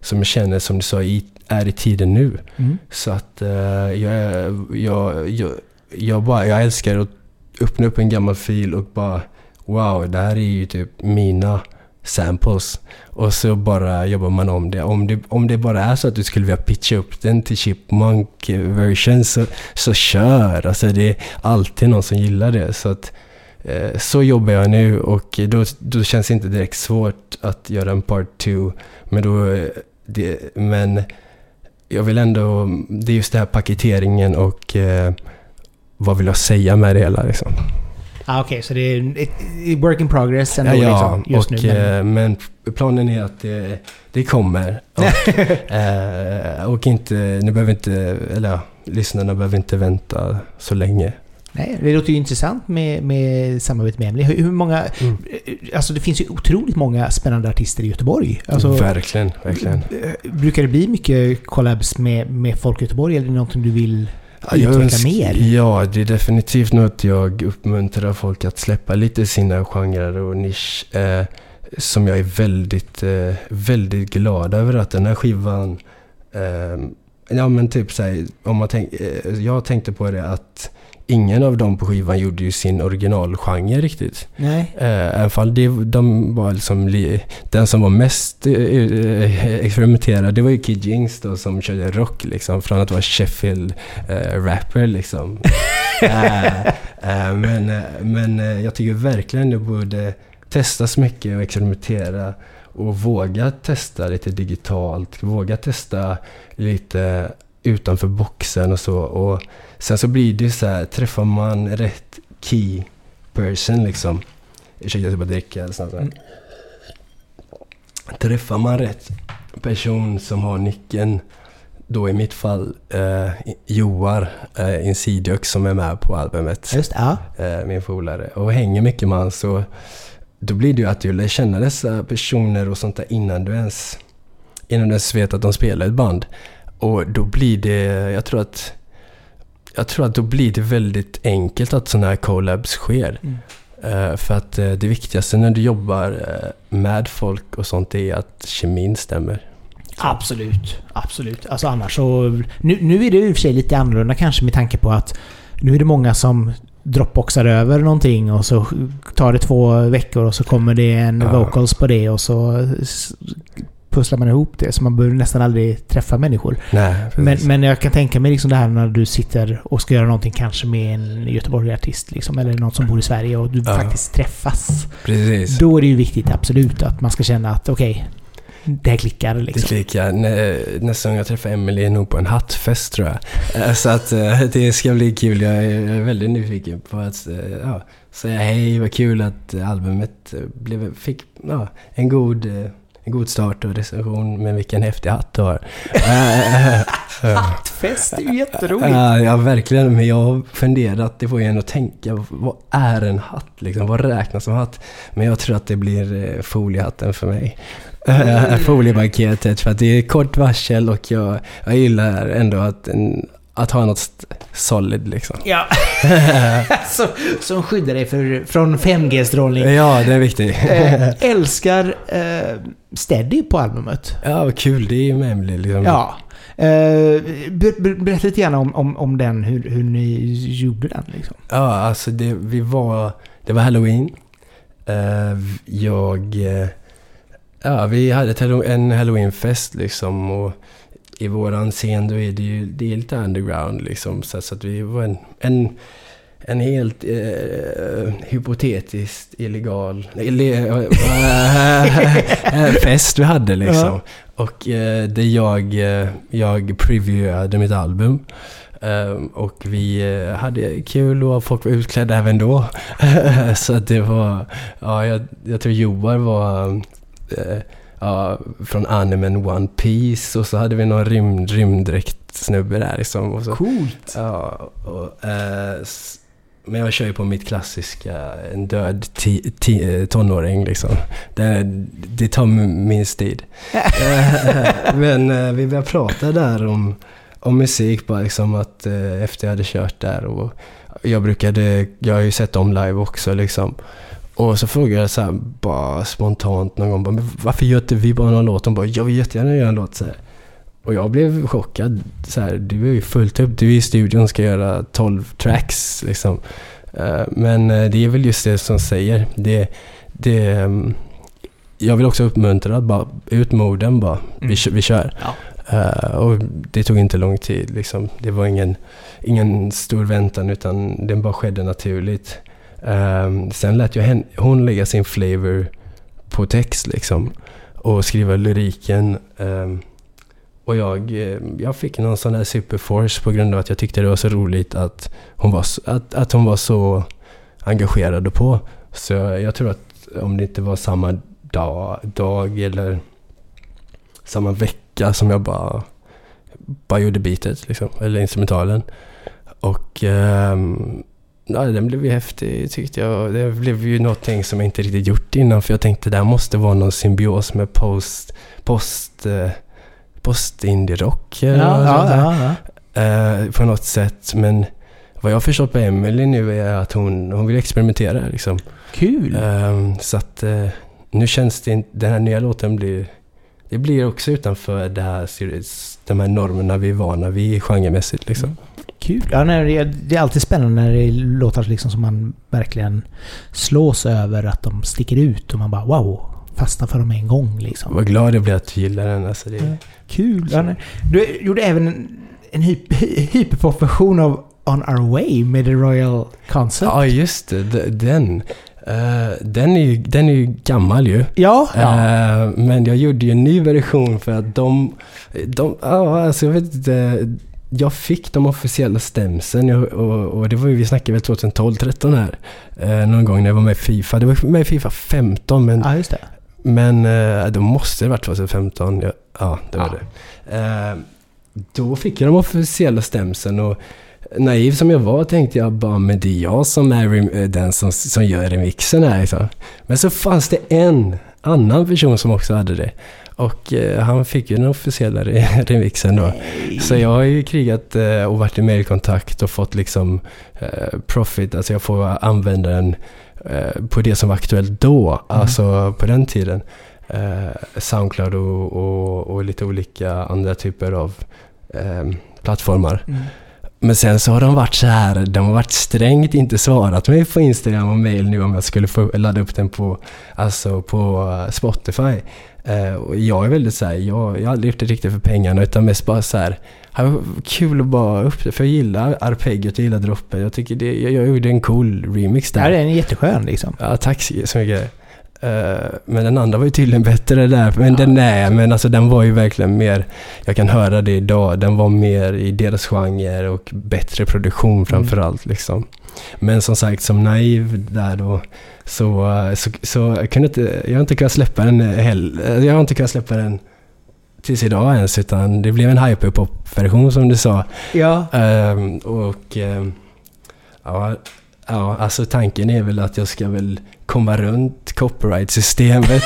som jag känner, som du sa, i, är i tiden nu. Mm. Så att eh, jag, jag, jag, jag, bara, jag älskar att öppna upp en gammal fil och bara Wow, det här är ju typ mina samples. Och så bara jobbar man om det. Om det, om det bara är så att du skulle vilja pitcha upp den till Chipmunk version så, så kör. Alltså det är alltid någon som gillar det. Så att eh, så jobbar jag nu och då, då känns det inte direkt svårt att göra en part 2. Men då, eh, det, men jag vill ändå, det är just det här paketeringen och eh, vad vill jag säga med det hela liksom. Ah, Okej, så det är ett work in progress ändå ja, liksom, just och, nu. Men, eh, men planen är att det, det kommer. Och, eh, och inte, nu behöver inte, eller ja, lyssnarna behöver inte vänta så länge. Nej, det låter ju intressant med, med samarbete med Emily. Hur, hur många... Mm. Alltså det finns ju otroligt många spännande artister i Göteborg. Alltså, verkligen, verkligen. eh, Brukar det bli mycket collabs med, med folk i Göteborg eller är det någonting du vill Ja, utveckla önsk- mer? Ja, det är definitivt något jag uppmuntrar folk att släppa lite sina genrer och nisch. Eh, som jag är väldigt, eh, väldigt glad över att den här skivan... Eh, ja men typ såhär, om man tänk, eh, jag tänkte på det att ingen av dem på skivan gjorde ju sin originalgenre riktigt. Nej. Även fall det, de var liksom, li, den som var mest eh, eh, experimenterad, det var ju Kid Jinx då som körde rock liksom. Från att vara Sheffield-rapper liksom. Eh, eh, men men jag tycker verkligen det borde testas mycket och experimentera. Och våga testa lite digitalt, våga testa lite utanför boxen och så. Och sen så blir det så här, träffar man rätt key person liksom. Ursäkta, jag ska bara dricka snabbt. Mm. Träffar man rätt person som har nyckeln, då i mitt fall eh, Joar eh, Insidiok som är med på albumet, Just ja. eh, min polare, och hänger mycket med han så då blir det ju att du lär känna dessa personer och sånt där innan du ens, innan du ens vet att de spelar ett band. Och då blir det, jag tror att jag tror att då blir det väldigt enkelt att sådana här collabs sker. Mm. Eh, för att eh, det viktigaste när du jobbar eh, med folk och sånt är att kemin stämmer. Absolut, absolut. Alltså annars så... Nu, nu är det i och för sig lite annorlunda kanske med tanke på att nu är det många som dropboxar över någonting och så tar det två veckor och så kommer det en vocals på det och så pusslar man ihop det. Så man behöver nästan aldrig träffa människor. Nej, Men, men jag kan tänka mig liksom det här när du sitter och ska göra någonting kanske med en Göteborg-artist liksom, eller någon som bor i Sverige och du Ja. faktiskt träffas. precis. Då är det ju viktigt absolut att man ska känna att okej, det här klickar Det liksom. klickar. Nä, nästa gång jag träffar Emily är nog på en hattfest tror jag. Eh, Så att eh, det ska bli kul. Jag är väldigt nyfiken på att eh, ja, säga hej, vad kul att albumet blev, fick ja, en, god, god start och recension. Men vilken häftig hatt du har. Eh, eh, eh. Hattfest är ju jätteroligt. Ja, verkligen. Men jag har funderat, det får en att tänka, vad är en hatt liksom? Vad räknas som hatt? Men jag tror att det blir eh, foliehatten för mig. Uh, foliepaketet, för att det är kort varsel och jag, jag gillar ändå att, en, att ha något solid liksom. Ja. som, som skyddar dig för, från 5G-strålning. Ja, det är viktigt. Eh, älskar eh, Steady på albumet. ja, vad kul. Det är ju med Emily liksom. Ja. Eh, ber, ber, berätta lite grann om, om, om den, hur, hur ni gjorde den liksom. Ja, alltså det, vi var, det var halloween. Eh, jag... eh, ja, vi hade en halloweenfest liksom och i våran scen då är det ju det är lite underground liksom. Så, så att vi var en, en, en helt eh, hypotetiskt illegal ille, eh, fest vi hade liksom. Och eh, där jag, eh, jag previewade mitt album. Ehm, och vi eh, hade kul och folk var utklädda även då. så att det var, ja jag, jag tror Joar var eh, ja, från animen One Piece och så hade vi någon rymd, rymddräkt-snubbe där liksom. Och så, Coolt. ja, och, eh, men jag kör ju på mitt klassiska, en död ti, ti, eh, tonåring liksom. Det, det tar minst tid. Men eh, vi började prata där om, om musik bara liksom att eh, efter jag hade kört där och jag brukade, jag har ju sett dem live också liksom. Och så frågade jag så här, bara spontant någon gång, bara, "Men varför gör inte vi bara någon låt? De bara, jag vill jättegärna göra en låt så här. Och jag blev chockad. Så här, du är ju fullt upp, du är i studion och ska göra 12 tracks liksom. Eh, Men eh, det är väl just det som säger. Det, det, ehm, jag vill också uppmuntra att bara ut med orden bara. Vi, Mm. kö- vi kör. Ja. Eh, och det tog inte lång tid liksom. Det var ingen, ingen stor väntan utan den bara skedde naturligt. Ehm, sen lät jag hen, hon lägga sin flavor på text liksom. Och skriva lyriken. ehm, och jag, eh, jag fick någon sån här superforce på grund av att jag tyckte det var så roligt att hon var, så- att, att hon var så engagerad och på. Så jag tror att om det inte var samma dag, dag eller samma vecka som jag bara, bara gjorde beatet liksom, eller instrumentalen. Och um, ja, den blev ju häftig tyckte jag. Det blev ju någonting som jag inte riktigt gjort innan för jag tänkte det här måste vara någon symbios med post, post, eh, post-indie-rock. Ja, ja, ja, ja. Eh, på något sätt. Men vad jag har förstått på Emily nu är att hon, hon vill experimentera liksom. Kul. Ehm, så att eh, nu känns det inte, den här nya låten blir, det blir också utanför det här, de här normerna vi är vana vid genremässigt liksom. Kul. Ja, nej, det, är, är alltid spännande när det låtar liksom som man verkligen slås över att de sticker ut och man bara wow, fastnar för dem en gång liksom. Vad glad jag blir att du gillar den. Alltså det. Kul. Nej. Du gjorde även en, en hyp, hy- hyperpopversion av On Our Way med The Royal Concert. Ja, just det. Den. Eh, den, är ju, den är ju gammal ju. Ja. ja. Eh, men jag gjorde ju en ny version för att de... de ja, alltså jag vet inte. Jag fick de officiella stämsen jag, och, och det var ju, vi snackade väl 2012-13 här. Eh, någon gång när jag var med i Fifa. Det var med i Fifa 15 men, ja, just det. men eh, då måste det varit 2015. Ja, ja det var det. Eh, då fick jag de officiella stämsen och naiv som jag var tänkte jag bara men det är jag som är eh, den som, som gör remixen här. Liksom. Men så fanns det en annan person som också hade det. Och eh, han fick ju den officiella re- remixen då. Så jag har ju krigat eh, och varit i mailkontakt och fått liksom eh, profit, alltså jag får använda den eh, på det som var aktuellt då, Mm. alltså på den tiden. Eh, Soundcloud och, och, och lite olika andra typer av eh, plattformar. Mm. Men sen så har de varit så här, de har varit strängt inte svarat mig på Instagram och mail nu om jag skulle få ladda upp den på, alltså på Spotify. Eh, och jag är väldigt så här, jag, jag har aldrig gjort det riktigt för pengarna utan mest bara så här, "Ja, kul att bara upp det, för jag gillar arpeggiot, jag gillar droppen. Jag tycker det, jag, jag gjorde en cool remix Ja, där. den är jätteskön liksom. Ja, tack så mycket. Eh, men den andra var ju tydligen bättre där. Men den är, men alltså den var ju verkligen mer, jag kan höra det idag, den var mer i deras genre och bättre produktion framförallt liksom. Men som sagt, som naiv där då, så, eh, så, så jag kunde inte, jag har inte kunnat släppa den heller. Jag har inte kunnat släppa den tills idag ens, utan det blev en hyperpop-version som du sa. Ja. Ehm, och ehm, ja, ja, alltså tanken är väl att jag ska väl komma runt copyright-systemet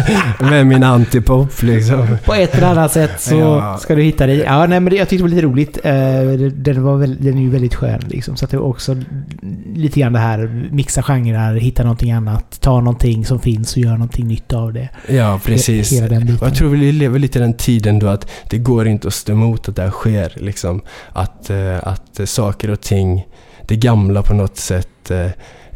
med min antipop liksom. På ett eller annat sätt så Ja. ska du hitta dig. Ja, nej men det, jag tyckte det var lite roligt. Eh, Den, var väl, den är ju väldigt skön liksom. Så att det var också lite grann det här, mixa genrer, hitta någonting annat, ta någonting som finns och göra någonting nytt av det. Ja, precis. Hela den biten. Och jag tror vi lever lite i den tiden då att det går inte att stå emot att det här sker. Liksom. Att, eh, att saker och ting, det gamla på något sätt, eh,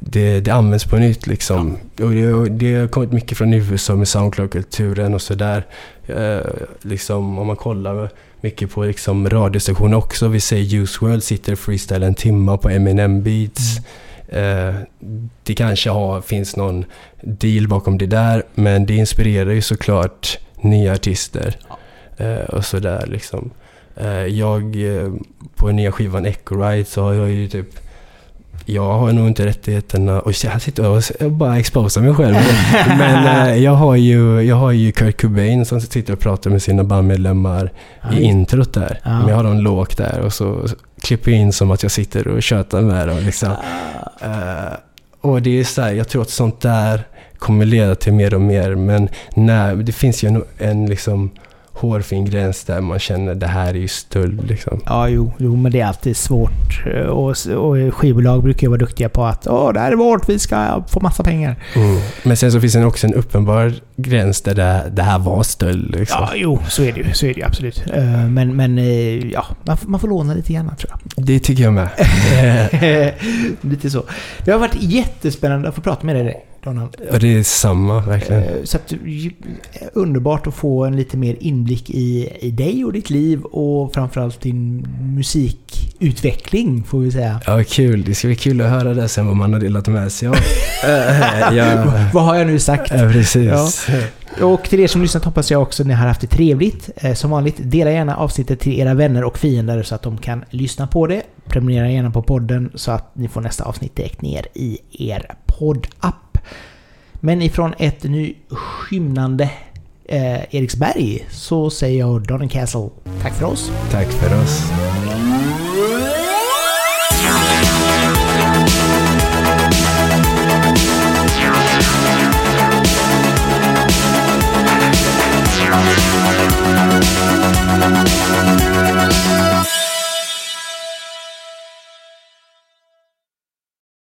det, det används på nytt. Liksom. Och det, och det har kommit mycket från USA med Soundcloud-kulturen och sådär. Eh, liksom, om man kollar mycket på liksom, radiostationer också. Vi säger Use World sitter freestyle en timma på Eminem Beats. Eh, det kanske har, finns någon deal bakom det där, men det inspirerar ju såklart nya artister. Eh, och sådär liksom. Eh, jag, eh, på nya skivan Echo Ride så har jag ju typ jag har nog inte rättigheterna... Och jag sitter och jag bara exposar mig själv. Men eh, jag, har ju, jag har ju Kurt Cobain som sitter och pratar med sina bandmedlemmar Ja, i introt där. Ja. Men jag har dem lågt där och så klipper jag in som att jag sitter och tjötar med dem. Liksom. Ah. Eh, och det är så här, jag tror att sånt där kommer leda till mer och mer. Men när, det finns ju en, en liksom hårfin gräns där man känner det här är ju stöld. Liksom. Ja, jo, jo, men det är alltid svårt. Och, och skivbolag brukar ju vara duktiga på att Åh, det här är vårt, vi ska få massa pengar. Mm. Men sen så finns det också en uppenbar gräns där det, det här var stöld. Liksom. Ja, jo, så är det ju. Så är det ju absolut. Eh, Men, men eh, ja, man får, man får låna lite grann tror jag. Det tycker jag med. Lite så. Det har varit jättespännande att få prata med dig, Donald. och det är samma, verkligen. Eh, Så att, ju- underbart att få en lite mer inblick i, i dig och ditt liv och framförallt din musikutveckling, får vi säga. Ja, kul. Det ska bli kul att höra det sen vad man har delat med sig av. Eh, ja, Vad har jag nu sagt? ja, precis. Och till er som lyssnat hoppas jag också att ni har haft det trevligt. Eh, Som vanligt, dela gärna avsnittet till era vänner och fiender så att de kan lyssna på det. Prenumerera gärna på podden så att ni får nästa avsnitt direkt ner i er poddapp. Men ifrån ett nu skymnande eh, Eriksberg så säger jag Donny Castle tack för oss. Tack för oss.